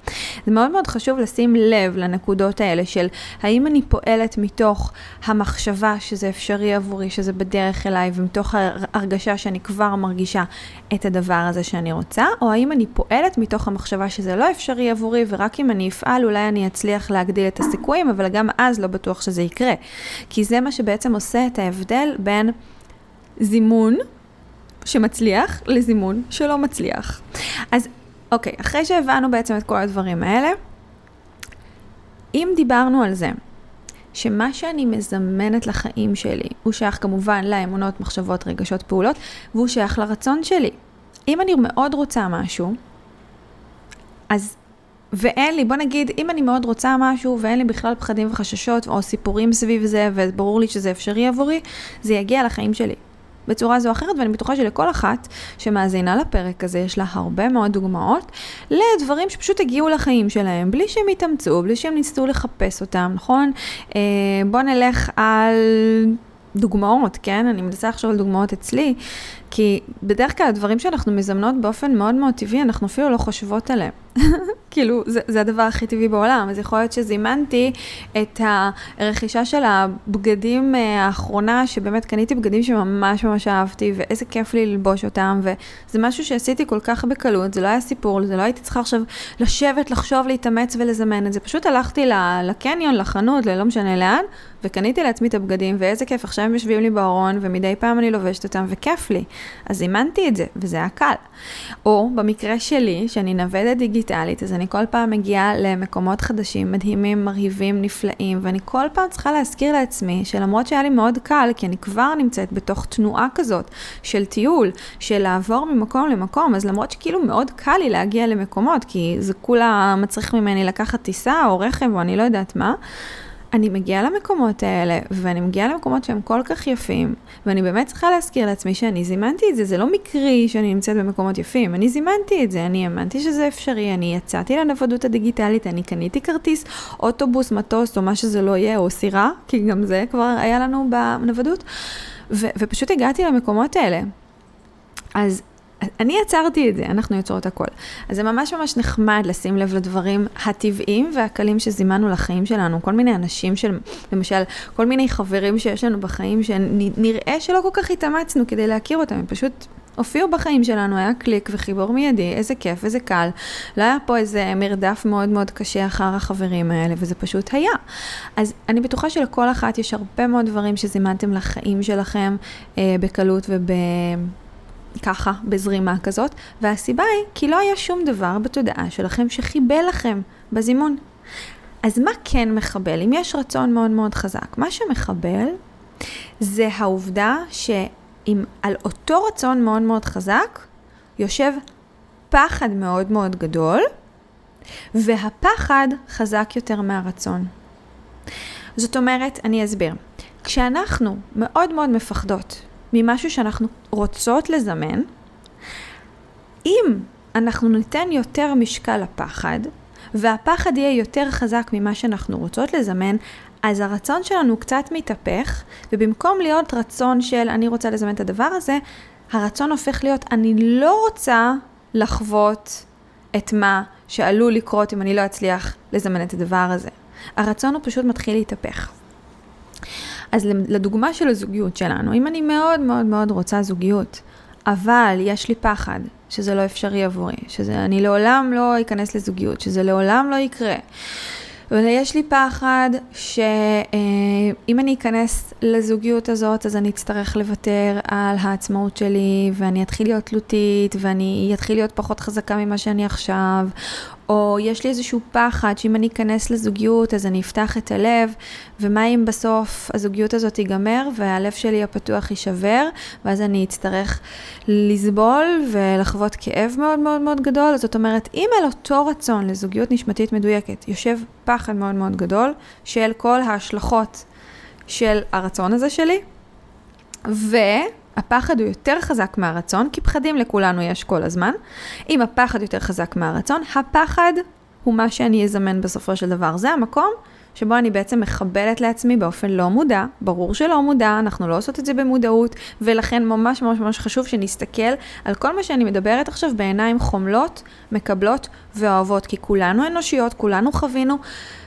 זה מאוד מאוד חשוב לשים לב לנקודות האלה של האם אני פועלת מתוך המחשבה שזה אפשרי עבורי, שזה בדרך אליי, ומתוך ההרגשה שאני כבר מרגישה את הדבר הזה שאני רוצה, או האם אני פועלת מתוך המחשבה שזה לא אפשרי עבורי, ורק אם אני אפעל אולי אני אצליח להגדיל את הסיכויים, אבל גם אז לא בטוח שזה יקרה. כי זה מה שבעצם עושה את ההבדל בין זימון שמצליח לזימון שלא מצליח. אז אוקיי, אחרי שהבנו בעצם את כל הדברים האלה, אם דיברנו על זה, שמה שאני מזמנת לחיים שלי, הוא שייך כמובן לאמונות, מחשבות, רגשות, פעולות, והוא שייך לרצון שלי. אם אני מאוד רוצה משהו, אז, ואין לי, בוא נגיד, אם אני מאוד רוצה משהו ואין לי בכלל פחדים וחששות או סיפורים סביב זה, וברור לי שזה אפשרי עבורי, זה יגיע לחיים שלי. בצורה זו או אחרת, ואני בטוחה שלכל אחת שמאזינה לפרק הזה, יש לה הרבה מאוד דוגמאות לדברים שפשוט הגיעו לחיים שלהם, בלי שהם התאמצו, בלי שהם ניסו לחפש אותם, נכון? אה, בוא נלך על דוגמאות, כן? אני מנסה לחשוב על דוגמאות אצלי, כי בדרך כלל הדברים שאנחנו מזמנות באופן מאוד מאוד טבעי, אנחנו אפילו לא חושבות עליהם. *laughs* כאילו, זה, זה הדבר הכי טבעי בעולם. אז יכול להיות שזימנתי את הרכישה של הבגדים אה, האחרונה, שבאמת קניתי בגדים שממש ממש אהבתי, ואיזה כיף לי ללבוש אותם, וזה משהו שעשיתי כל כך בקלות, זה לא היה סיפור, זה לא הייתי צריכה עכשיו לשבת, לחשוב, להתאמץ ולזמן את זה. פשוט הלכתי לקניון, לחנות, ללא משנה לאן, וקניתי לעצמי את הבגדים, ואיזה כיף, עכשיו הם יושבים לי בארון, ומדי פעם אני לובשת אותם, וכיף לי. אז זימנתי את זה, וזה היה קל. או במקרה שלי, שאני נוודת דיגיטלית, אז אני כל פעם מגיעה למקומות חדשים, מדהימים, מרהיבים, נפלאים, ואני כל פעם צריכה להזכיר לעצמי שלמרות שהיה לי מאוד קל, כי אני כבר נמצאת בתוך תנועה כזאת של טיול, של לעבור ממקום למקום, אז למרות שכאילו מאוד קל לי להגיע למקומות, כי זה כולה מצריך ממני לקחת טיסה או רכב או אני לא יודעת מה, אני מגיעה למקומות האלה, ואני מגיעה למקומות שהם כל כך יפים, ואני באמת צריכה להזכיר לעצמי שאני זימנתי את זה, זה לא מקרי שאני נמצאת במקומות יפים, אני זימנתי את זה, אני האמנתי שזה אפשרי, אני יצאתי לנוודות הדיגיטלית, אני קניתי כרטיס, אוטובוס, מטוס, או מה שזה לא יהיה, או סירה, כי גם זה כבר היה לנו בנוודות, ו- ופשוט הגעתי למקומות האלה. אז אני יצרתי את זה, אנחנו יוצרות הכל. אז זה ממש ממש נחמד לשים לב לדברים הטבעיים והקלים שזימנו לחיים שלנו. כל מיני אנשים של, למשל, כל מיני חברים שיש לנו בחיים שנראה שלא כל כך התאמצנו כדי להכיר אותם, הם פשוט הופיעו בחיים שלנו, היה קליק וחיבור מיידי, איזה כיף, איזה קל. לא היה פה איזה מרדף מאוד מאוד קשה אחר החברים האלה, וזה פשוט היה. אז אני בטוחה שלכל אחת יש הרבה מאוד דברים שזימנתם לחיים שלכם אה, בקלות וב... ככה, בזרימה כזאת, והסיבה היא כי לא היה שום דבר בתודעה שלכם שחיבל לכם בזימון. אז מה כן מחבל? אם יש רצון מאוד מאוד חזק, מה שמחבל זה העובדה שאם על אותו רצון מאוד מאוד חזק יושב פחד מאוד מאוד גדול, והפחד חזק יותר מהרצון. זאת אומרת, אני אסביר. כשאנחנו מאוד מאוד מפחדות ממשהו שאנחנו רוצות לזמן, אם אנחנו ניתן יותר משקל לפחד, והפחד יהיה יותר חזק ממה שאנחנו רוצות לזמן, אז הרצון שלנו קצת מתהפך, ובמקום להיות רצון של אני רוצה לזמן את הדבר הזה, הרצון הופך להיות אני לא רוצה לחוות את מה שעלול לקרות אם אני לא אצליח לזמן את הדבר הזה. הרצון הוא פשוט מתחיל להתהפך. אז לדוגמה של הזוגיות שלנו, אם אני מאוד מאוד מאוד רוצה זוגיות, אבל יש לי פחד שזה לא אפשרי עבורי, שאני לעולם לא אכנס לזוגיות, שזה לעולם לא יקרה. ויש לי פחד שאם אני אכנס לזוגיות הזאת, אז אני אצטרך לוותר על העצמאות שלי, ואני אתחיל להיות תלותית, ואני אתחיל להיות פחות חזקה ממה שאני עכשיו, או יש לי איזשהו פחד שאם אני אכנס לזוגיות אז אני אפתח את הלב, ומה אם בסוף הזוגיות הזאת תיגמר והלב שלי הפתוח יישבר, ואז אני אצטרך לסבול ולחוות כאב מאוד מאוד מאוד גדול. זאת אומרת, אם על אותו רצון לזוגיות נשמתית מדויקת יושב פחד מאוד מאוד גדול של כל ההשלכות של הרצון הזה שלי, ו... הפחד הוא יותר חזק מהרצון, כי פחדים לכולנו יש כל הזמן. אם הפחד יותר חזק מהרצון, הפחד הוא מה שאני אזמן בסופו של דבר. זה המקום שבו אני בעצם מחבלת לעצמי באופן לא מודע, ברור שלא מודע, אנחנו לא עושות את זה במודעות, ולכן ממש ממש ממש חשוב שנסתכל על כל מה שאני מדברת עכשיו בעיניים חומלות, מקבלות ואוהבות, כי כולנו אנושיות, כולנו חווינו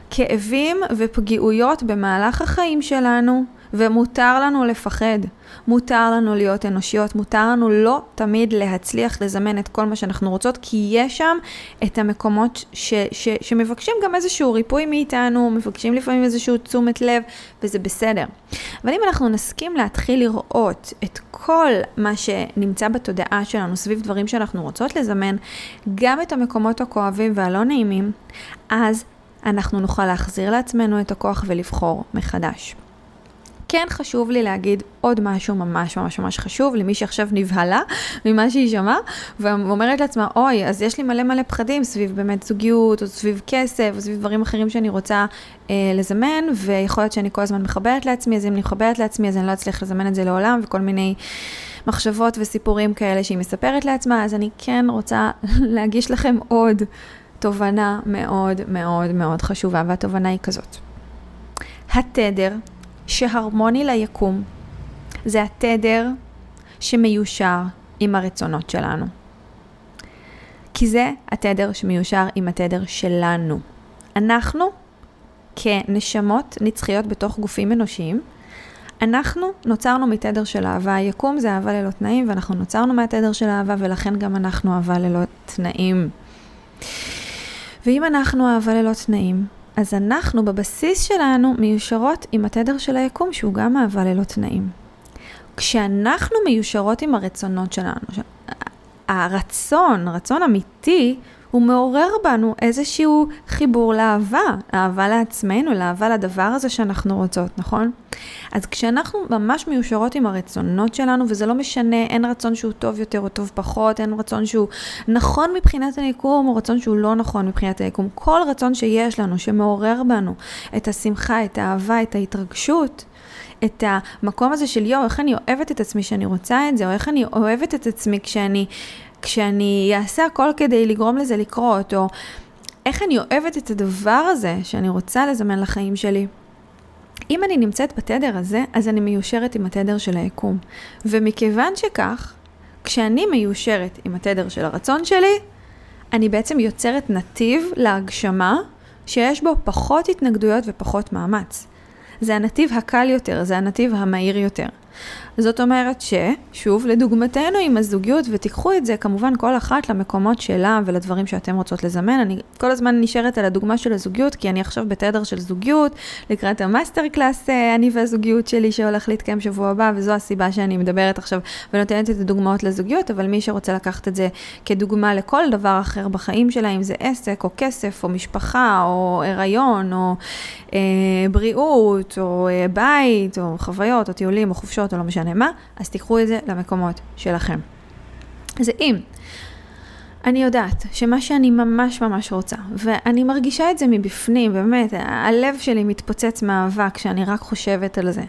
כאבים ופגיעויות במהלך החיים שלנו, ומותר לנו לפחד. מותר לנו להיות אנושיות, מותר לנו לא תמיד להצליח לזמן את כל מה שאנחנו רוצות, כי יש שם את המקומות ש, ש, שמבקשים גם איזשהו ריפוי מאיתנו, מבקשים לפעמים איזשהו תשומת לב, וזה בסדר. אבל אם אנחנו נסכים להתחיל לראות את כל מה שנמצא בתודעה שלנו סביב דברים שאנחנו רוצות לזמן, גם את המקומות הכואבים והלא נעימים, אז אנחנו נוכל להחזיר לעצמנו את הכוח ולבחור מחדש. כן חשוב לי להגיד עוד משהו ממש ממש ממש חשוב למי שעכשיו נבהלה ממה שהיא שמעה, ואומרת לעצמה, אוי, אז יש לי מלא מלא פחדים סביב באמת זוגיות, או סביב כסף, או סביב דברים אחרים שאני רוצה אה, לזמן, ויכול להיות שאני כל הזמן מחברת לעצמי, אז אם אני מחברת לעצמי, אז אני לא אצליח לזמן את זה לעולם, וכל מיני מחשבות וסיפורים כאלה שהיא מספרת לעצמה, אז אני כן רוצה *laughs* להגיש לכם עוד תובנה מאוד מאוד מאוד חשובה, והתובנה היא כזאת. התדר שהרמוני ליקום זה התדר שמיושר עם הרצונות שלנו. כי זה התדר שמיושר עם התדר שלנו. אנחנו, כנשמות נצחיות בתוך גופים אנושיים, אנחנו נוצרנו מתדר של אהבה. היקום זה אהבה ללא תנאים, ואנחנו נוצרנו מהתדר של אהבה, ולכן גם אנחנו אהבה ללא תנאים. ואם אנחנו אהבה ללא תנאים, אז אנחנו בבסיס שלנו מיושרות עם התדר של היקום שהוא גם אהבה ללא תנאים. כשאנחנו מיושרות עם הרצונות שלנו, הרצון, רצון אמיתי, הוא מעורר בנו איזשהו חיבור לאהבה, אהבה לעצמנו, לאהבה לדבר הזה שאנחנו רוצות, נכון? אז כשאנחנו ממש מיושרות עם הרצונות שלנו, וזה לא משנה, אין רצון שהוא טוב יותר או טוב פחות, אין רצון שהוא נכון מבחינת היקום, או רצון שהוא לא נכון מבחינת היקום, כל רצון שיש לנו, שמעורר בנו את השמחה, את האהבה, את ההתרגשות, את המקום הזה של יואו, איך אני אוהבת את עצמי שאני רוצה את זה, או איך אני אוהבת את עצמי כשאני כשאני אעשה הכל כדי לגרום לזה לקרות, או איך אני אוהבת את הדבר הזה שאני רוצה לזמן לחיים שלי. אם אני נמצאת בתדר הזה, אז אני מיושרת עם התדר של היקום. ומכיוון שכך, כשאני מיושרת עם התדר של הרצון שלי, אני בעצם יוצרת נתיב להגשמה שיש בו פחות התנגדויות ופחות מאמץ. זה הנתיב הקל יותר, זה הנתיב המהיר יותר. זאת אומרת ששוב, לדוגמתנו עם הזוגיות, ותיקחו את זה כמובן כל אחת למקומות שלה ולדברים שאתם רוצות לזמן. אני כל הזמן נשארת על הדוגמה של הזוגיות, כי אני עכשיו בתדר של זוגיות, לקראת המאסטר קלאס, אה, אני והזוגיות שלי שהולך להתקיים שבוע הבא, וזו הסיבה שאני מדברת עכשיו ונותנת את הדוגמאות לזוגיות, אבל מי שרוצה לקחת את זה כדוגמה לכל דבר אחר בחיים שלה, אם זה עסק או כסף או משפחה או הריון או אה, בריאות או אה, בית או חוויות או טיולים או חופשות או לא משנה מה, אז תיקחו את זה למקומות שלכם. אז אם אני יודעת שמה שאני ממש ממש רוצה, ואני מרגישה את זה מבפנים, באמת, הלב שלי מתפוצץ מאהבה כשאני רק חושבת על זה.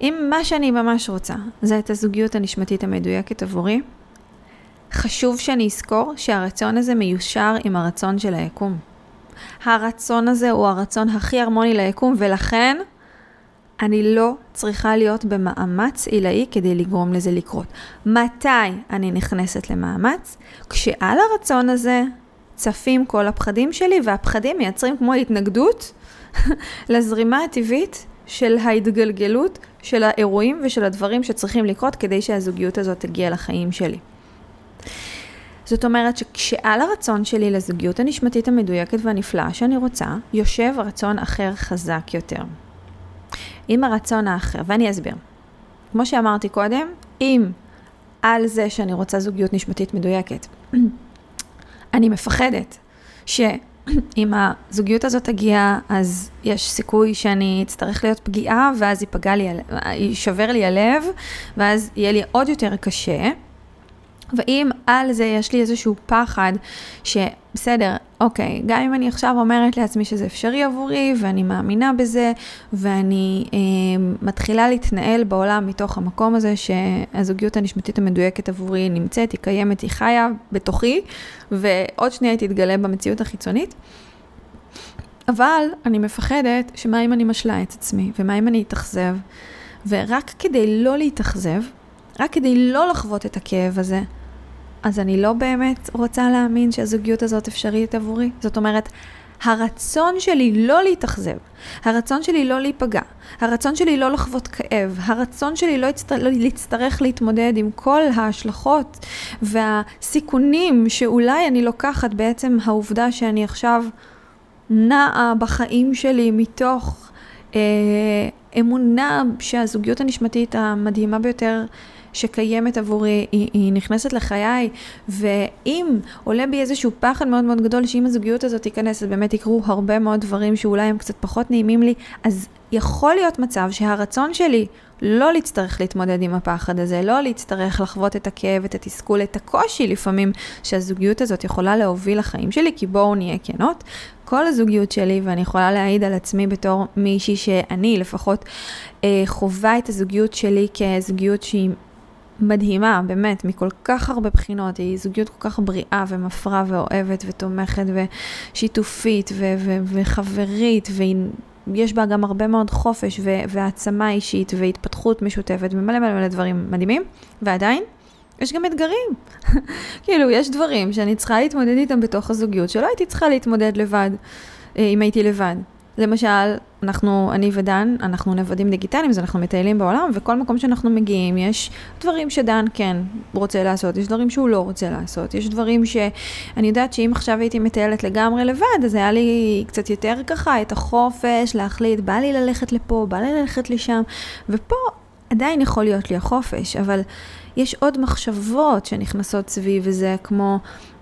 אם מה שאני ממש רוצה זה את הזוגיות הנשמתית המדויקת עבורי, חשוב שאני אזכור שהרצון הזה מיושר עם הרצון של היקום. הרצון הזה הוא הרצון הכי הרמוני ליקום, ולכן אני לא צריכה להיות במאמץ עילאי כדי לגרום לזה לקרות. מתי אני נכנסת למאמץ? כשעל הרצון הזה צפים כל הפחדים שלי, והפחדים מייצרים כמו התנגדות *laughs* לזרימה הטבעית של ההתגלגלות של האירועים ושל הדברים שצריכים לקרות כדי שהזוגיות הזאת תגיע לחיים שלי. זאת אומרת שכשעל הרצון שלי לזוגיות הנשמתית המדויקת והנפלאה שאני רוצה, יושב רצון אחר חזק יותר. עם הרצון האחר, ואני אסביר. כמו שאמרתי קודם, אם על זה שאני רוצה זוגיות נשמתית מדויקת, *clears throat* אני מפחדת שאם הזוגיות הזאת תגיע, אז יש סיכוי שאני אצטרך להיות פגיעה, ואז ייפגע לי, יישבר לי הלב, ואז יהיה לי עוד יותר קשה. ואם על זה יש לי איזשהו פחד, שבסדר, אוקיי, גם אם אני עכשיו אומרת לעצמי שזה אפשרי עבורי, ואני מאמינה בזה, ואני אה, מתחילה להתנהל בעולם מתוך המקום הזה שהזוגיות הנשמתית המדויקת עבורי נמצאת, היא קיימת, היא חיה בתוכי, ועוד שנייה היא תתגלה במציאות החיצונית. אבל אני מפחדת שמה אם אני משלה את עצמי, ומה אם אני אתאכזב, ורק כדי לא להתאכזב, רק כדי לא לחוות את הכאב הזה, אז אני לא באמת רוצה להאמין שהזוגיות הזאת אפשרית עבורי. זאת אומרת, הרצון שלי לא להתאכזב, הרצון שלי לא להיפגע, הרצון שלי לא לחוות כאב, הרצון שלי לא, יצטר... לא להצטרך להתמודד עם כל ההשלכות והסיכונים שאולי אני לוקחת בעצם העובדה שאני עכשיו נעה בחיים שלי מתוך אה, אמונה שהזוגיות הנשמתית המדהימה ביותר שקיימת עבורי, היא, היא נכנסת לחיי, ואם עולה בי איזשהו פחד מאוד מאוד גדול שאם הזוגיות הזאת תיכנס, אז באמת יקרו הרבה מאוד דברים שאולי הם קצת פחות נעימים לי, אז יכול להיות מצב שהרצון שלי לא להצטרך להתמודד עם הפחד הזה, לא להצטרך לחוות את הכאב, את התסכול, את הקושי לפעמים שהזוגיות הזאת יכולה להוביל לחיים שלי, כי בואו נהיה כנות, כל הזוגיות שלי, ואני יכולה להעיד על עצמי בתור מישהי שאני לפחות אה, חווה את הזוגיות שלי כזוגיות שהיא מדהימה, באמת, מכל כך הרבה בחינות. היא זוגיות כל כך בריאה ומפרה ואוהבת ותומכת ושיתופית ו- ו- וחברית, ויש בה גם הרבה מאוד חופש ו- והעצמה אישית והתפתחות משותפת ומלא מלא מלא דברים מדהימים, ועדיין, יש גם אתגרים. *laughs* כאילו, יש דברים שאני צריכה להתמודד איתם בתוך הזוגיות, שלא הייתי צריכה להתמודד לבד, אה, אם הייתי לבד. למשל, אנחנו, אני ודן, אנחנו נוודים דיגיטליים, אז אנחנו מטיילים בעולם, וכל מקום שאנחנו מגיעים, יש דברים שדן כן רוצה לעשות, יש דברים שהוא לא רוצה לעשות, יש דברים שאני יודעת שאם עכשיו הייתי מטיילת לגמרי לבד, אז היה לי קצת יותר ככה את החופש להחליט, בא לי ללכת לפה, בא לי ללכת לשם, ופה עדיין יכול להיות לי החופש, אבל יש עוד מחשבות שנכנסות סביב וזה, כמו...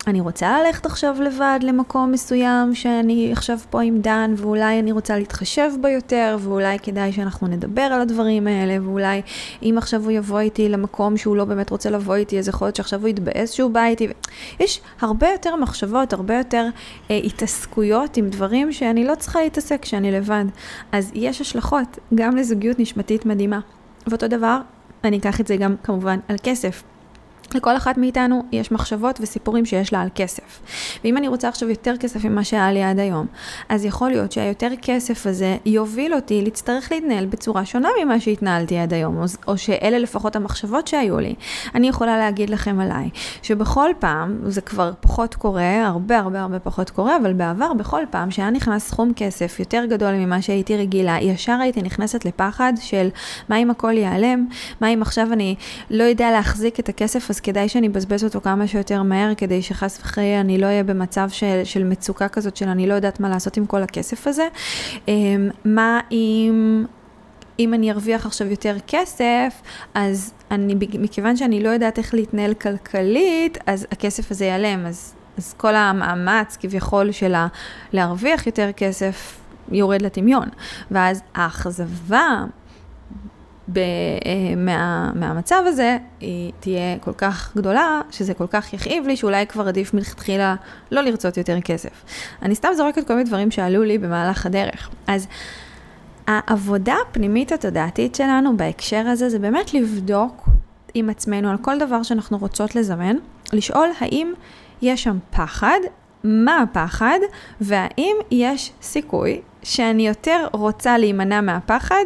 אני רוצה ללכת עכשיו לבד למקום מסוים שאני עכשיו פה עם דן, ואולי אני רוצה להתחשב בו יותר, ואולי כדאי שאנחנו נדבר על הדברים האלה, ואולי אם עכשיו הוא יבוא איתי למקום שהוא לא באמת רוצה לבוא איתי, אז יכול להיות שעכשיו הוא יתבאס שהוא בא איתי. יש הרבה יותר מחשבות, הרבה יותר אה, התעסקויות עם דברים שאני לא צריכה להתעסק כשאני לבד. אז יש השלכות גם לזוגיות נשמתית מדהימה. ואותו דבר, אני אקח את זה גם כמובן על כסף. לכל אחת מאיתנו יש מחשבות וסיפורים שיש לה על כסף. ואם אני רוצה עכשיו יותר כסף ממה שהיה לי עד היום, אז יכול להיות שהיותר כסף הזה יוביל אותי להצטרך להתנהל בצורה שונה ממה שהתנהלתי עד היום, או, או שאלה לפחות המחשבות שהיו לי. אני יכולה להגיד לכם עליי, שבכל פעם, זה כבר פחות קורה, הרבה הרבה הרבה פחות קורה, אבל בעבר, בכל פעם שהיה נכנס סכום כסף יותר גדול ממה שהייתי רגילה, ישר הייתי נכנסת לפחד של מה אם הכל ייעלם, מה אם עכשיו אני לא יודע להחזיק את הכסף אז כדאי שאני אבזבז אותו כמה שיותר מהר, כדי שחס וחלילה אני לא אהיה במצב של, של מצוקה כזאת, של אני לא יודעת מה לעשות עם כל הכסף הזה. אמ, מה אם... אם אני ארוויח עכשיו יותר כסף, אז אני, מכיוון שאני לא יודעת איך להתנהל כלכלית, אז הכסף הזה ייעלם. אז, אז כל המאמץ כביכול של להרוויח יותר כסף יורד לטמיון. ואז האכזבה ב, אה, מה, מהמצב הזה, היא תהיה כל כך גדולה, שזה כל כך יכאיב לי, שאולי כבר עדיף מלכתחילה לא לרצות יותר כסף. אני סתם זורקת כל מיני דברים שעלו לי במהלך הדרך. אז העבודה הפנימית התודעתית שלנו בהקשר הזה, זה באמת לבדוק עם עצמנו על כל דבר שאנחנו רוצות לזמן, לשאול האם יש שם פחד, מה הפחד, והאם יש סיכוי שאני יותר רוצה להימנע מהפחד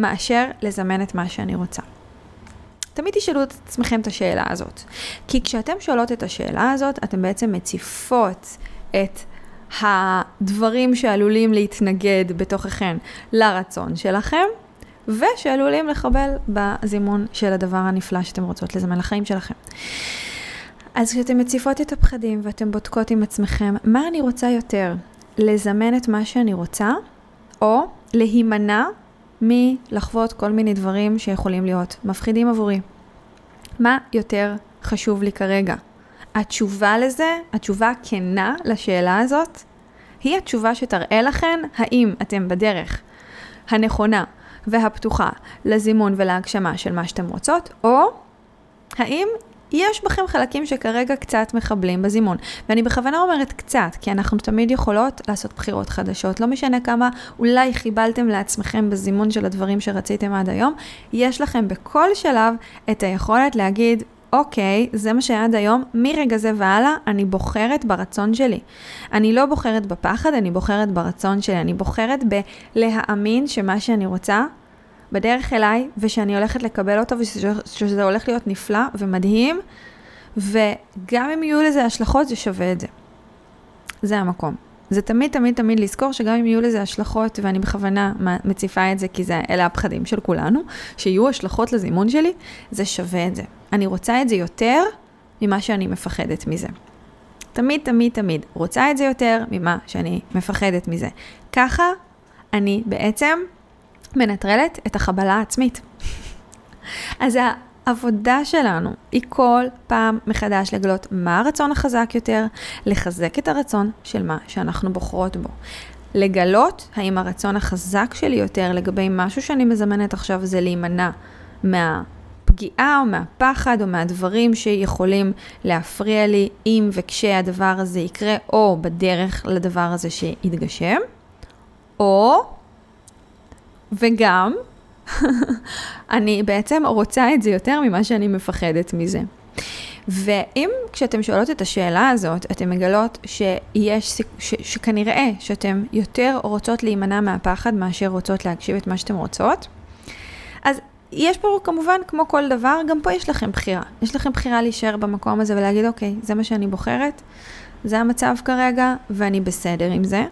מאשר לזמן את מה שאני רוצה. תמיד תשאלו את עצמכם את השאלה הזאת. כי כשאתם שואלות את השאלה הזאת, אתם בעצם מציפות את הדברים שעלולים להתנגד בתוככם לרצון שלכם, ושעלולים לחבל בזימון של הדבר הנפלא שאתם רוצות לזמן לחיים שלכם. אז כשאתם מציפות את הפחדים ואתם בודקות עם עצמכם, מה אני רוצה יותר? לזמן את מה שאני רוצה, או להימנע מלחוות כל מיני דברים שיכולים להיות מפחידים עבורי. מה יותר חשוב לי כרגע? התשובה לזה, התשובה הכנה לשאלה הזאת, היא התשובה שתראה לכן האם אתם בדרך הנכונה והפתוחה לזימון ולהגשמה של מה שאתם רוצות, או האם יש בכם חלקים שכרגע קצת מחבלים בזימון. ואני בכוונה אומרת קצת, כי אנחנו תמיד יכולות לעשות בחירות חדשות. לא משנה כמה אולי חיבלתם לעצמכם בזימון של הדברים שרציתם עד היום, יש לכם בכל שלב את היכולת להגיד, אוקיי, זה מה שהיה עד היום, מרגע זה והלאה, אני בוחרת ברצון שלי. אני לא בוחרת בפחד, אני בוחרת ברצון שלי. אני בוחרת בלהאמין שמה שאני רוצה בדרך אליי, ושאני הולכת לקבל אותו, ושזה הולך להיות נפלא ומדהים, וגם אם יהיו לזה השלכות, זה שווה את זה. זה המקום. זה תמיד תמיד תמיד לזכור שגם אם יהיו לזה השלכות, ואני בכוונה מציפה את זה כי זה, אלה הפחדים של כולנו, שיהיו השלכות לזימון שלי, זה שווה את זה. אני רוצה את זה יותר ממה שאני מפחדת מזה. תמיד תמיד תמיד רוצה את זה יותר ממה שאני מפחדת מזה. ככה אני בעצם מנטרלת את החבלה העצמית. אז העבודה שלנו היא כל פעם מחדש לגלות מה הרצון החזק יותר, לחזק את הרצון של מה שאנחנו בוחרות בו. לגלות האם הרצון החזק שלי יותר לגבי משהו שאני מזמנת עכשיו זה להימנע מהפגיעה או מהפחד או מהדברים שיכולים להפריע לי אם וכשהדבר הזה יקרה או בדרך לדבר הזה שיתגשם, או וגם, *laughs* אני בעצם רוצה את זה יותר ממה שאני מפחדת מזה. ואם כשאתם שואלות את השאלה הזאת, אתן מגלות שיש, ש, שכנראה שאתן יותר רוצות להימנע מהפחד מאשר רוצות להקשיב את מה שאתן רוצות, יש פה כמובן, כמו כל דבר, גם פה יש לכם בחירה. יש לכם בחירה להישאר במקום הזה ולהגיד, אוקיי, זה מה שאני בוחרת, זה המצב כרגע, ואני בסדר עם זה.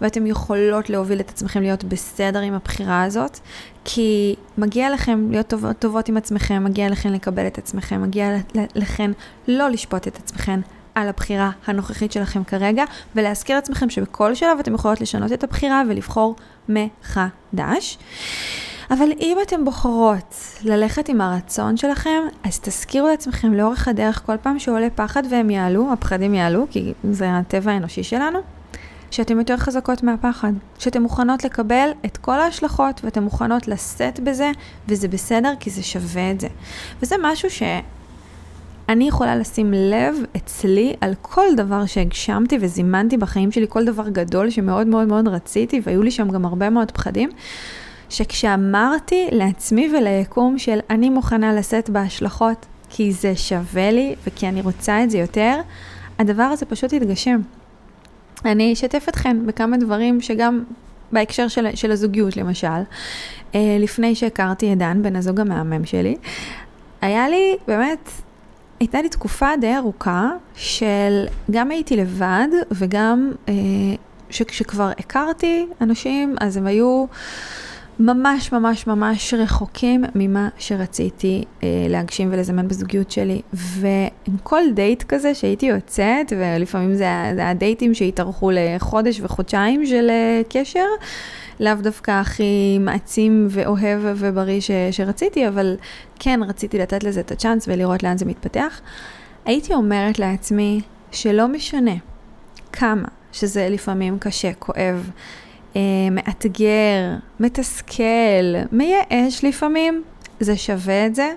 ואתם יכולות להוביל את עצמכם להיות בסדר עם הבחירה הזאת, כי מגיע לכם להיות טובות, טובות עם עצמכם, מגיע לכם לקבל את עצמכם, מגיע לכם לא לשפוט את עצמכם על הבחירה הנוכחית שלכם כרגע, ולהזכיר לעצמכם שבכל שלב אתם יכולות לשנות את הבחירה ולבחור מחדש. אבל אם אתן בוחרות ללכת עם הרצון שלכם, אז תזכירו לעצמכם לאורך הדרך, כל פעם שעולה פחד והם יעלו, הפחדים יעלו, כי זה הטבע האנושי שלנו, שאתן יותר חזקות מהפחד, שאתן מוכנות לקבל את כל ההשלכות ואתן מוכנות לשאת בזה, וזה בסדר כי זה שווה את זה. וזה משהו שאני יכולה לשים לב אצלי על כל דבר שהגשמתי וזימנתי בחיים שלי, כל דבר גדול שמאוד מאוד מאוד רציתי, והיו לי שם גם הרבה מאוד פחדים. שכשאמרתי לעצמי וליקום של אני מוכנה לשאת בהשלכות כי זה שווה לי וכי אני רוצה את זה יותר, הדבר הזה פשוט יתגשם. אני אשתף אתכם בכמה דברים שגם בהקשר של, של הזוגיות למשל, אה, לפני שהכרתי את דן, בן הזוג המהמם שלי, היה לי באמת, הייתה לי תקופה די ארוכה של גם הייתי לבד וגם אה, שכשכבר הכרתי אנשים אז הם היו ממש ממש ממש רחוקים ממה שרציתי אה, להגשים ולזמן בזוגיות שלי. ועם כל דייט כזה שהייתי יוצאת, ולפעמים זה היה דייטים שהתארכו לחודש וחודשיים של אה, קשר, לאו דווקא הכי מעצים ואוהב ובריא ש, שרציתי, אבל כן רציתי לתת לזה את הצ'אנס ולראות לאן זה מתפתח. הייתי אומרת לעצמי שלא משנה כמה שזה לפעמים קשה, כואב, מאתגר, מתסכל, מייאש לפעמים, זה שווה את זה,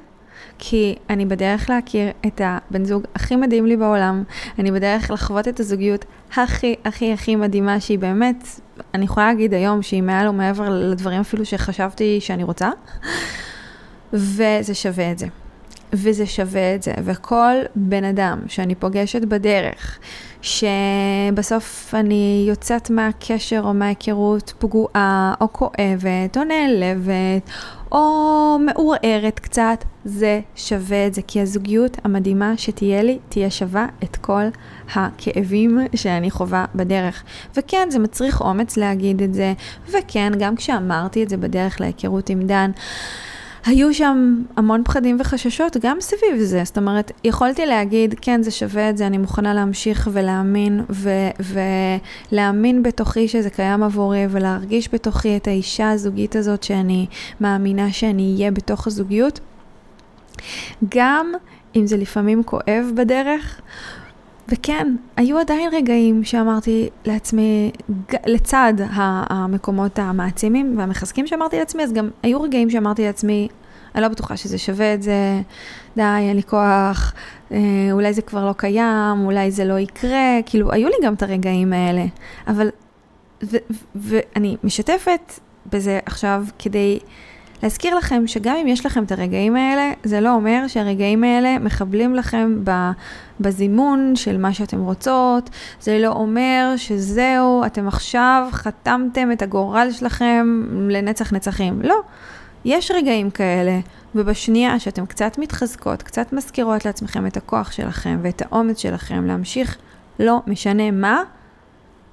כי אני בדרך להכיר את הבן זוג הכי מדהים לי בעולם, אני בדרך לחוות את הזוגיות הכי הכי הכי מדהימה, שהיא באמת, אני יכולה להגיד היום שהיא מעל ומעבר לדברים אפילו שחשבתי שאני רוצה, וזה שווה את זה. וזה שווה את זה, וכל בן אדם שאני פוגשת בדרך, שבסוף אני יוצאת מהקשר או מההיכרות פגועה, או כואבת, או נעלבת, או מעורערת קצת, זה שווה את זה, כי הזוגיות המדהימה שתהיה לי, תהיה שווה את כל הכאבים שאני חווה בדרך. וכן, זה מצריך אומץ להגיד את זה, וכן, גם כשאמרתי את זה בדרך להיכרות עם דן, היו שם המון פחדים וחששות גם סביב זה. זאת אומרת, יכולתי להגיד, כן, זה שווה את זה, אני מוכנה להמשיך ולהאמין, ו- ולהאמין בתוכי שזה קיים עבורי, ולהרגיש בתוכי את האישה הזוגית הזאת שאני מאמינה שאני אהיה בתוך הזוגיות. גם אם זה לפעמים כואב בדרך, וכן, היו עדיין רגעים שאמרתי לעצמי, לצד המקומות המעצימים והמחזקים שאמרתי לעצמי, אז גם היו רגעים שאמרתי לעצמי, אני לא בטוחה שזה שווה את זה, די, אין לי כוח, אה, אולי זה כבר לא קיים, אולי זה לא יקרה, כאילו, היו לי גם את הרגעים האלה, אבל, ואני משתפת בזה עכשיו כדי להזכיר לכם שגם אם יש לכם את הרגעים האלה, זה לא אומר שהרגעים האלה מחבלים לכם בזימון של מה שאתם רוצות, זה לא אומר שזהו, אתם עכשיו חתמתם את הגורל שלכם לנצח נצחים. לא. יש רגעים כאלה, ובשנייה שאתם קצת מתחזקות, קצת מזכירות לעצמכם את הכוח שלכם ואת האומץ שלכם להמשיך, לא משנה מה,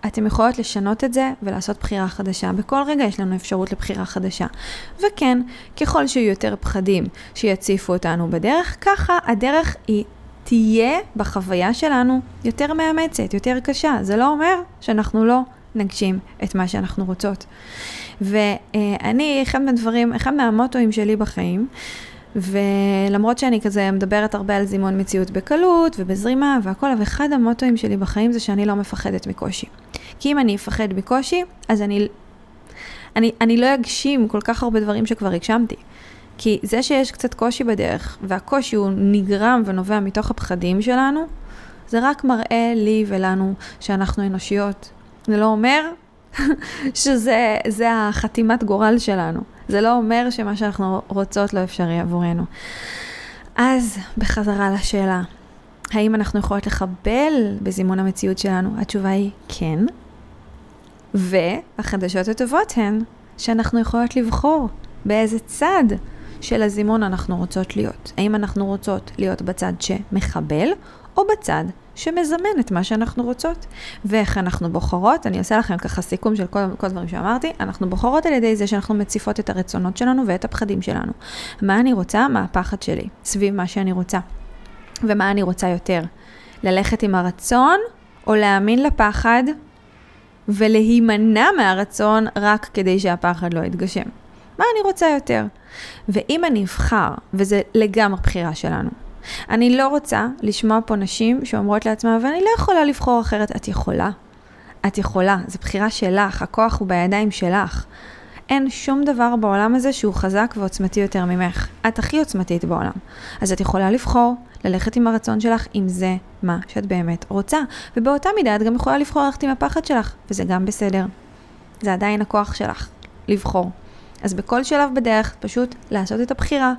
אתם יכולות לשנות את זה ולעשות בחירה חדשה. בכל רגע יש לנו אפשרות לבחירה חדשה. וכן, ככל שיהיו יותר פחדים שיציפו אותנו בדרך, ככה הדרך היא תהיה בחוויה שלנו יותר מאמצת, יותר קשה. זה לא אומר שאנחנו לא נגשים את מה שאנחנו רוצות. ואני, אחד מהדברים, אחד מהמוטואים שלי בחיים, ולמרות שאני כזה מדברת הרבה על זימון מציאות בקלות ובזרימה והכל, אבל אחד המוטואים שלי בחיים זה שאני לא מפחדת מקושי. כי אם אני אפחד מקושי, אז אני, אני, אני לא אגשים כל כך הרבה דברים שכבר הגשמתי. כי זה שיש קצת קושי בדרך, והקושי הוא נגרם ונובע מתוך הפחדים שלנו, זה רק מראה לי ולנו שאנחנו אנושיות. זה לא אומר שזה החתימת גורל שלנו. זה לא אומר שמה שאנחנו רוצות לא אפשרי עבורנו. אז בחזרה לשאלה, האם אנחנו יכולות לחבל בזימון המציאות שלנו? התשובה היא כן. והחדשות הטובות הן שאנחנו יכולות לבחור באיזה צד של הזימון אנחנו רוצות להיות. האם אנחנו רוצות להיות בצד שמחבל או בצד שמזמן את מה שאנחנו רוצות. ואיך אנחנו בוחרות, אני אעשה לכם ככה סיכום של כל, כל הדברים שאמרתי, אנחנו בוחרות על ידי זה שאנחנו מציפות את הרצונות שלנו ואת הפחדים שלנו. מה אני רוצה, מה הפחד שלי, סביב מה שאני רוצה. ומה אני רוצה יותר, ללכת עם הרצון או להאמין לפחד ולהימנע מהרצון רק כדי שהפחד לא יתגשם. מה אני רוצה יותר? ואם אני אבחר, וזה לגמרי בחירה שלנו, אני לא רוצה לשמוע פה נשים שאומרות לעצמן, ואני לא יכולה לבחור אחרת. את יכולה. את יכולה, זו בחירה שלך, הכוח הוא בידיים שלך. אין שום דבר בעולם הזה שהוא חזק ועוצמתי יותר ממך. את הכי עוצמתית בעולם. אז את יכולה לבחור ללכת עם הרצון שלך, אם זה מה שאת באמת רוצה. ובאותה מידה את גם יכולה לבחור ללכת עם הפחד שלך, וזה גם בסדר. זה עדיין הכוח שלך, לבחור. אז בכל שלב בדרך פשוט לעשות את הבחירה.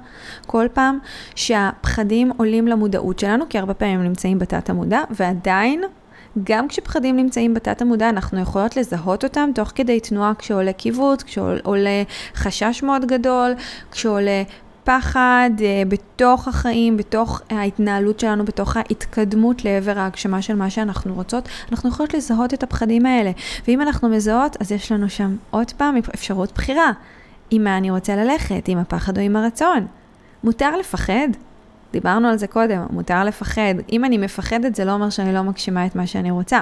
כל פעם שהפחדים עולים למודעות שלנו, כי הרבה פעמים הם נמצאים בתת המודע, ועדיין, גם כשפחדים נמצאים בתת המודע, אנחנו יכולות לזהות אותם תוך כדי תנועה כשעולה קיבוץ, כשעולה חשש מאוד גדול, כשעולה פחד אה, בתוך החיים, בתוך ההתנהלות שלנו, בתוך ההתקדמות לעבר ההגשמה של מה שאנחנו רוצות, אנחנו יכולות לזהות את הפחדים האלה. ואם אנחנו מזהות, אז יש לנו שם עוד פעם אפשרות בחירה. עם מה אני רוצה ללכת, עם הפחד או עם הרצון. מותר לפחד. דיברנו על זה קודם, מותר לפחד. אם אני מפחדת, זה לא אומר שאני לא מגשימה את מה שאני רוצה.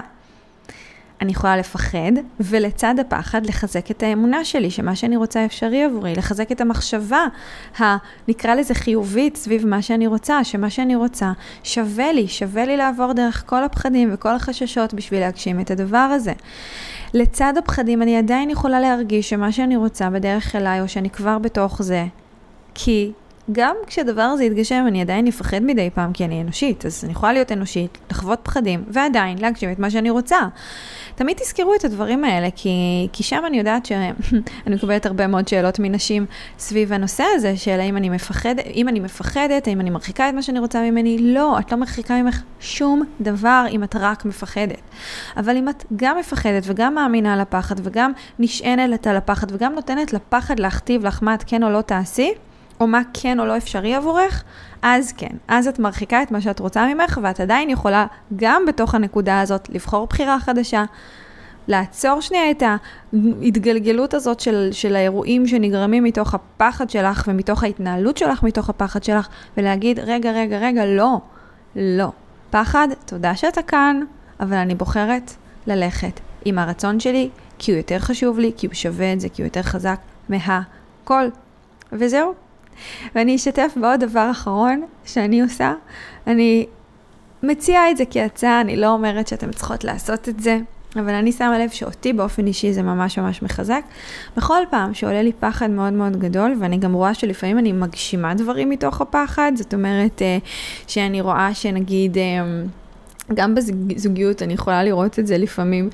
אני יכולה לפחד, ולצד הפחד לחזק את האמונה שלי, שמה שאני רוצה אפשרי עבורי, לחזק את המחשבה, ה, נקרא לזה חיובית, סביב מה שאני רוצה, שמה שאני רוצה שווה לי, שווה לי לעבור דרך כל הפחדים וכל החששות בשביל להגשים את הדבר הזה. לצד הפחדים אני עדיין יכולה להרגיש שמה שאני רוצה בדרך אליי, או שאני כבר בתוך זה, כי גם כשהדבר הזה יתגשם, אני עדיין אפחד מדי פעם, כי אני אנושית, אז אני יכולה להיות אנושית, לחוות פחדים, ועדיין להגשים את מה שאני רוצה. תמיד תזכרו את הדברים האלה, כי, כי שם אני יודעת שאני *laughs* מקבלת הרבה מאוד שאלות מנשים סביב הנושא הזה, של האם אני מפחדת, אם אני מפחדת, האם אני מרחיקה את מה שאני רוצה ממני, לא, את לא מרחיקה ממך שום דבר אם את רק מפחדת. אבל אם את גם מפחדת וגם מאמינה על הפחד וגם נשענת על הפחד וגם נותנת לפחד להכתיב לך מה את כן או לא תעשי, או מה כן או לא אפשרי עבורך, אז כן, אז את מרחיקה את מה שאת רוצה ממך, ואת עדיין יכולה גם בתוך הנקודה הזאת לבחור בחירה חדשה, לעצור שנייה את ההתגלגלות הזאת של, של האירועים שנגרמים מתוך הפחד שלך ומתוך ההתנהלות שלך מתוך הפחד שלך, ולהגיד, רגע, רגע, רגע, לא, לא. פחד, תודה שאתה כאן, אבל אני בוחרת ללכת עם הרצון שלי, כי הוא יותר חשוב לי, כי הוא שווה את זה, כי הוא יותר חזק מהכל. וזהו, ואני אשתף בעוד דבר אחרון שאני עושה. אני מציעה את זה כהצעה, אני לא אומרת שאתן צריכות לעשות את זה, אבל אני שמה לב שאותי באופן אישי זה ממש ממש מחזק. בכל פעם שעולה לי פחד מאוד מאוד גדול, ואני גם רואה שלפעמים אני מגשימה דברים מתוך הפחד, זאת אומרת אה, שאני רואה שנגיד... גם בזוגיות אני יכולה לראות את זה לפעמים,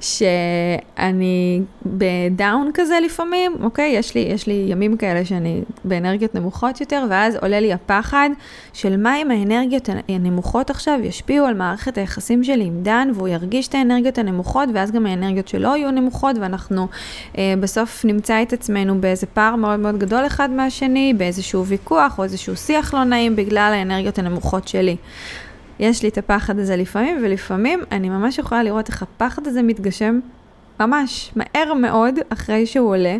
שאני בדאון כזה לפעמים, אוקיי? יש לי, יש לי ימים כאלה שאני באנרגיות נמוכות יותר, ואז עולה לי הפחד של מה אם האנרגיות הנמוכות עכשיו ישפיעו על מערכת היחסים שלי עם דן, והוא ירגיש את האנרגיות הנמוכות, ואז גם האנרגיות שלו יהיו נמוכות, ואנחנו אה, בסוף נמצא את עצמנו באיזה פער מאוד מאוד גדול אחד מהשני, באיזשהו ויכוח או איזשהו שיח לא נעים בגלל האנרגיות הנמוכות שלי. יש לי את הפחד הזה לפעמים, ולפעמים אני ממש יכולה לראות איך הפחד הזה מתגשם ממש מהר מאוד אחרי שהוא עולה.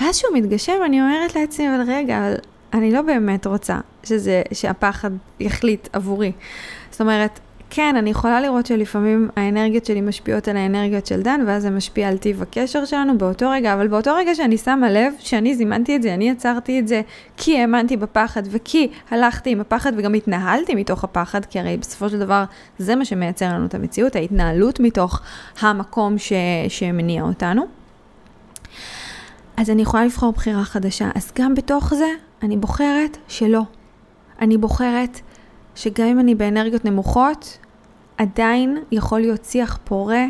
ואז שהוא מתגשם, אני אומרת לעצמי, אבל רגע, אני לא באמת רוצה שזה, שהפחד יחליט עבורי. זאת אומרת, כן, אני יכולה לראות שלפעמים האנרגיות שלי משפיעות על האנרגיות של דן, ואז זה משפיע על טיב הקשר שלנו באותו רגע, אבל באותו רגע שאני שמה לב שאני זימנתי את זה, אני יצרתי את זה כי האמנתי בפחד וכי הלכתי עם הפחד וגם התנהלתי מתוך הפחד, כי הרי בסופו של דבר זה מה שמייצר לנו את המציאות, ההתנהלות מתוך המקום ש... שמניע אותנו. אז אני יכולה לבחור בחירה חדשה. אז גם בתוך זה, אני בוחרת שלא. אני בוחרת שגם אם אני באנרגיות נמוכות, עדיין יכול להיות שיח פורה,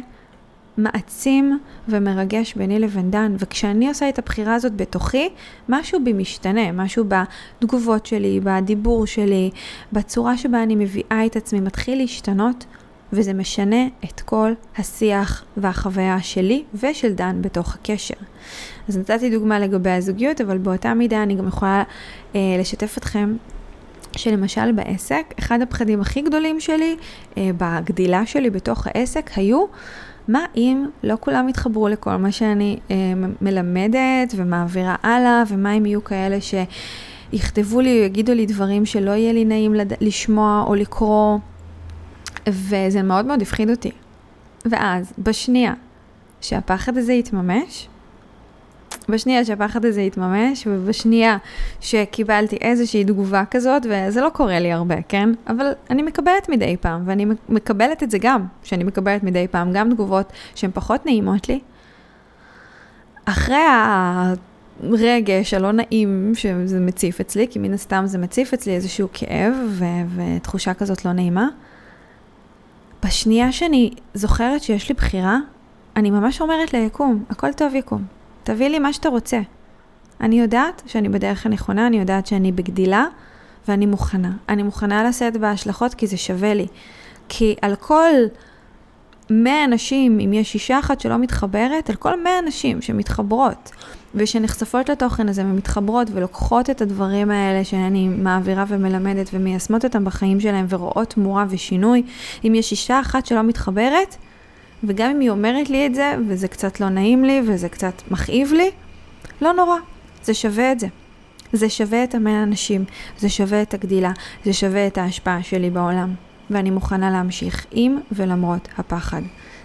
מעצים ומרגש ביני לבין דן. וכשאני עושה את הבחירה הזאת בתוכי, משהו בי משתנה, משהו בתגובות שלי, בדיבור שלי, בצורה שבה אני מביאה את עצמי מתחיל להשתנות, וזה משנה את כל השיח והחוויה שלי ושל דן בתוך הקשר. אז נתתי דוגמה לגבי הזוגיות, אבל באותה מידה אני גם יכולה אה, לשתף אתכם שלמשל בעסק, אחד הפחדים הכי גדולים שלי אה, בגדילה שלי בתוך העסק היו, מה אם לא כולם יתחברו לכל מה שאני אה, מלמדת ומעבירה הלאה, ומה אם יהיו כאלה שיכתבו לי או יגידו לי דברים שלא יהיה לי נעים לד... לשמוע או לקרוא, וזה מאוד מאוד הפחיד אותי. ואז, בשנייה שהפחד הזה יתממש, בשנייה שהפחד הזה התממש, ובשנייה שקיבלתי איזושהי תגובה כזאת, וזה לא קורה לי הרבה, כן? אבל אני מקבלת מדי פעם, ואני מקבלת את זה גם, שאני מקבלת מדי פעם, גם תגובות שהן פחות נעימות לי. אחרי הרגש הלא נעים שזה מציף אצלי, כי מן הסתם זה מציף אצלי איזשהו כאב ו- ותחושה כזאת לא נעימה, בשנייה שאני זוכרת שיש לי בחירה, אני ממש אומרת ליקום, הכל טוב יקום. תביא לי מה שאתה רוצה. אני יודעת שאני בדרך הנכונה, אני יודעת שאני בגדילה, ואני מוכנה. אני מוכנה לשאת בהשלכות כי זה שווה לי. כי על כל 100 אנשים, אם יש אישה אחת שלא מתחברת, על כל 100 אנשים שמתחברות ושנחשפות לתוכן הזה ומתחברות ולוקחות את הדברים האלה שאני מעבירה ומלמדת ומיישמות אותם בחיים שלהם ורואות תמורה ושינוי, אם יש אישה אחת שלא מתחברת, וגם אם היא אומרת לי את זה, וזה קצת לא נעים לי, וזה קצת מכאיב לי, לא נורא, זה שווה את זה. זה שווה את המאה אנשים, זה שווה את הגדילה, זה שווה את ההשפעה שלי בעולם. ואני מוכנה להמשיך עם ולמרות הפחד.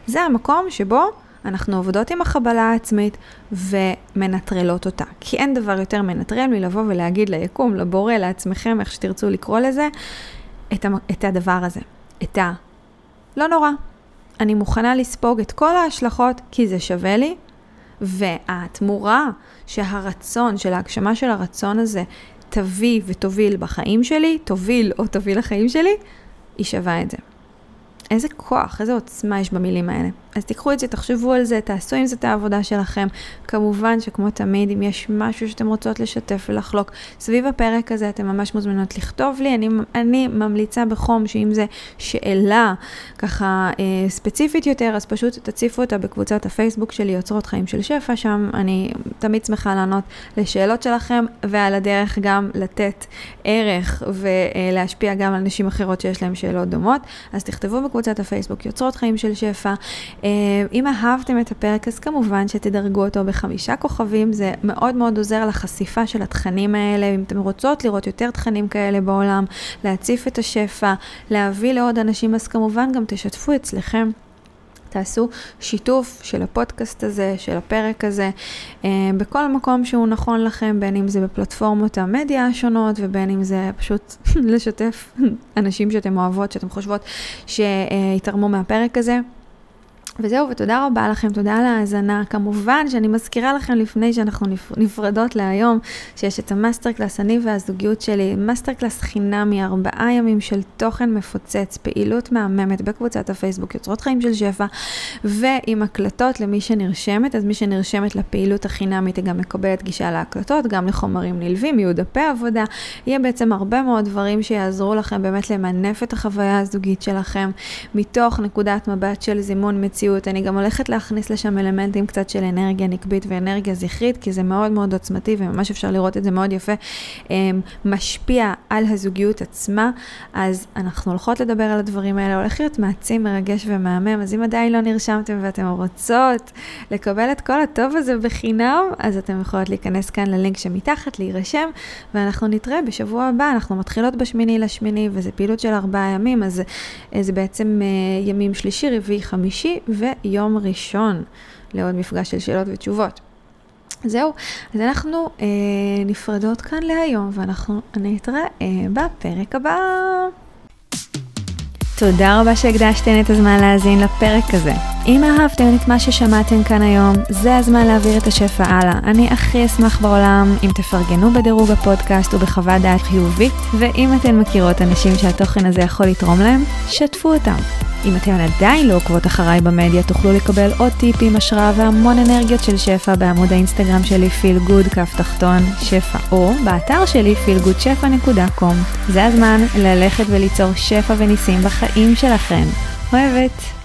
זה המקום שבו אנחנו עובדות עם החבלה העצמית ומנטרלות אותה. כי אין דבר יותר מנטרל מלבוא ולהגיד ליקום, לבורא, לעצמכם, איך שתרצו לקרוא לזה, את, את הדבר הזה. את ה... לא נורא, אני מוכנה לספוג את כל ההשלכות כי זה שווה לי, והתמורה שהרצון, של ההגשמה של הרצון הזה, תביא ותוביל בחיים שלי, תוביל או תוביל לחיים שלי, היא שווה את זה. איזה כוח, איזה עוצמה יש במילים האלה. אז תיקחו את זה, תחשבו על זה, תעשו עם זה את העבודה שלכם. כמובן שכמו תמיד, אם יש משהו שאתם רוצות לשתף ולחלוק סביב הפרק הזה, אתם ממש מוזמנות לכתוב לי. אני, אני ממליצה בחום שאם זה שאלה ככה אה, ספציפית יותר, אז פשוט תציפו אותה בקבוצת הפייסבוק שלי, יוצרות חיים של שפע, שם אני תמיד שמחה לענות לשאלות שלכם, ועל הדרך גם לתת ערך ולהשפיע גם על נשים אחרות שיש להן שאלות דומות. אז תכתבו בקבוצת הפייסבוק יוצרות חיים של שפע. אה, אם אהבתם את הפרק, אז כמובן שתדרגו אותו בחמישה כוכבים, זה מאוד מאוד עוזר לחשיפה של התכנים האלה. אם אתם רוצות לראות יותר תכנים כאלה בעולם, להציף את השפע, להביא לעוד אנשים, אז כמובן גם תשתפו אצלכם. תעשו שיתוף של הפודקאסט הזה, של הפרק הזה, אה, בכל מקום שהוא נכון לכם, בין אם זה בפלטפורמות המדיה השונות ובין אם זה פשוט *laughs* לשתף אנשים שאתם אוהבות, שאתם חושבות שיתרמו מהפרק הזה. וזהו, ותודה רבה לכם, תודה על ההאזנה. כמובן שאני מזכירה לכם לפני שאנחנו נפרדות להיום, שיש את המאסטר קלאס, אני והזוגיות שלי, מאסטר קלאס חינמי, ארבעה ימים של תוכן מפוצץ, פעילות מהממת בקבוצת הפייסבוק, יוצרות חיים של שפע, ועם הקלטות למי שנרשמת, אז מי שנרשמת לפעילות החינמית היא גם מקבלת גישה להקלטות, גם לחומרים נלווים, יהיו דפי עבודה, יהיה בעצם הרבה מאוד דברים שיעזרו לכם באמת למנף את החוויה הזוגית שלכם, מתוך נקודת מבט של זימון מציאות. מציאות. אני גם הולכת להכניס לשם אלמנטים קצת של אנרגיה נקבית ואנרגיה זכרית, כי זה מאוד מאוד עוצמתי וממש אפשר לראות את זה מאוד יפה, אמ, משפיע על הזוגיות עצמה. אז אנחנו הולכות לדבר על הדברים האלה, הולך להיות מעצים, מרגש ומהמם, אז אם עדיין לא נרשמתם ואתם רוצות לקבל את כל הטוב הזה בחינם, אז אתם יכולות להיכנס כאן ללינק שמתחת, להירשם, ואנחנו נתראה בשבוע הבא, אנחנו מתחילות בשמיני לשמיני, וזה פעילות של ארבעה ימים, אז זה בעצם אה, ימים שלישי, רביעי, חמישי, ויום ראשון לעוד מפגש של שאלות ותשובות. זהו, אז אנחנו אה, נפרדות כאן להיום, ואנחנו נתראה בפרק הבא. תודה רבה שהקדשתן את הזמן להאזין לפרק הזה. אם אהבתם את מה ששמעתם כאן היום, זה הזמן להעביר את השפע הלאה. אני הכי אשמח בעולם אם תפרגנו בדירוג הפודקאסט ובחוות דעת חיובית, ואם אתן מכירות אנשים שהתוכן הזה יכול לתרום להם, שתפו אותם. אם אתן עדיין לא עוקבות אחריי במדיה, תוכלו לקבל עוד טיפים, השראה והמון אנרגיות של שפע בעמוד האינסטגרם שלי פיל גוד כף תחתון שפע, או באתר שלי feelgoodשפע.com. זה הזמן ללכת וליצור שפע וניסים בחיים שלכם. אוהבת.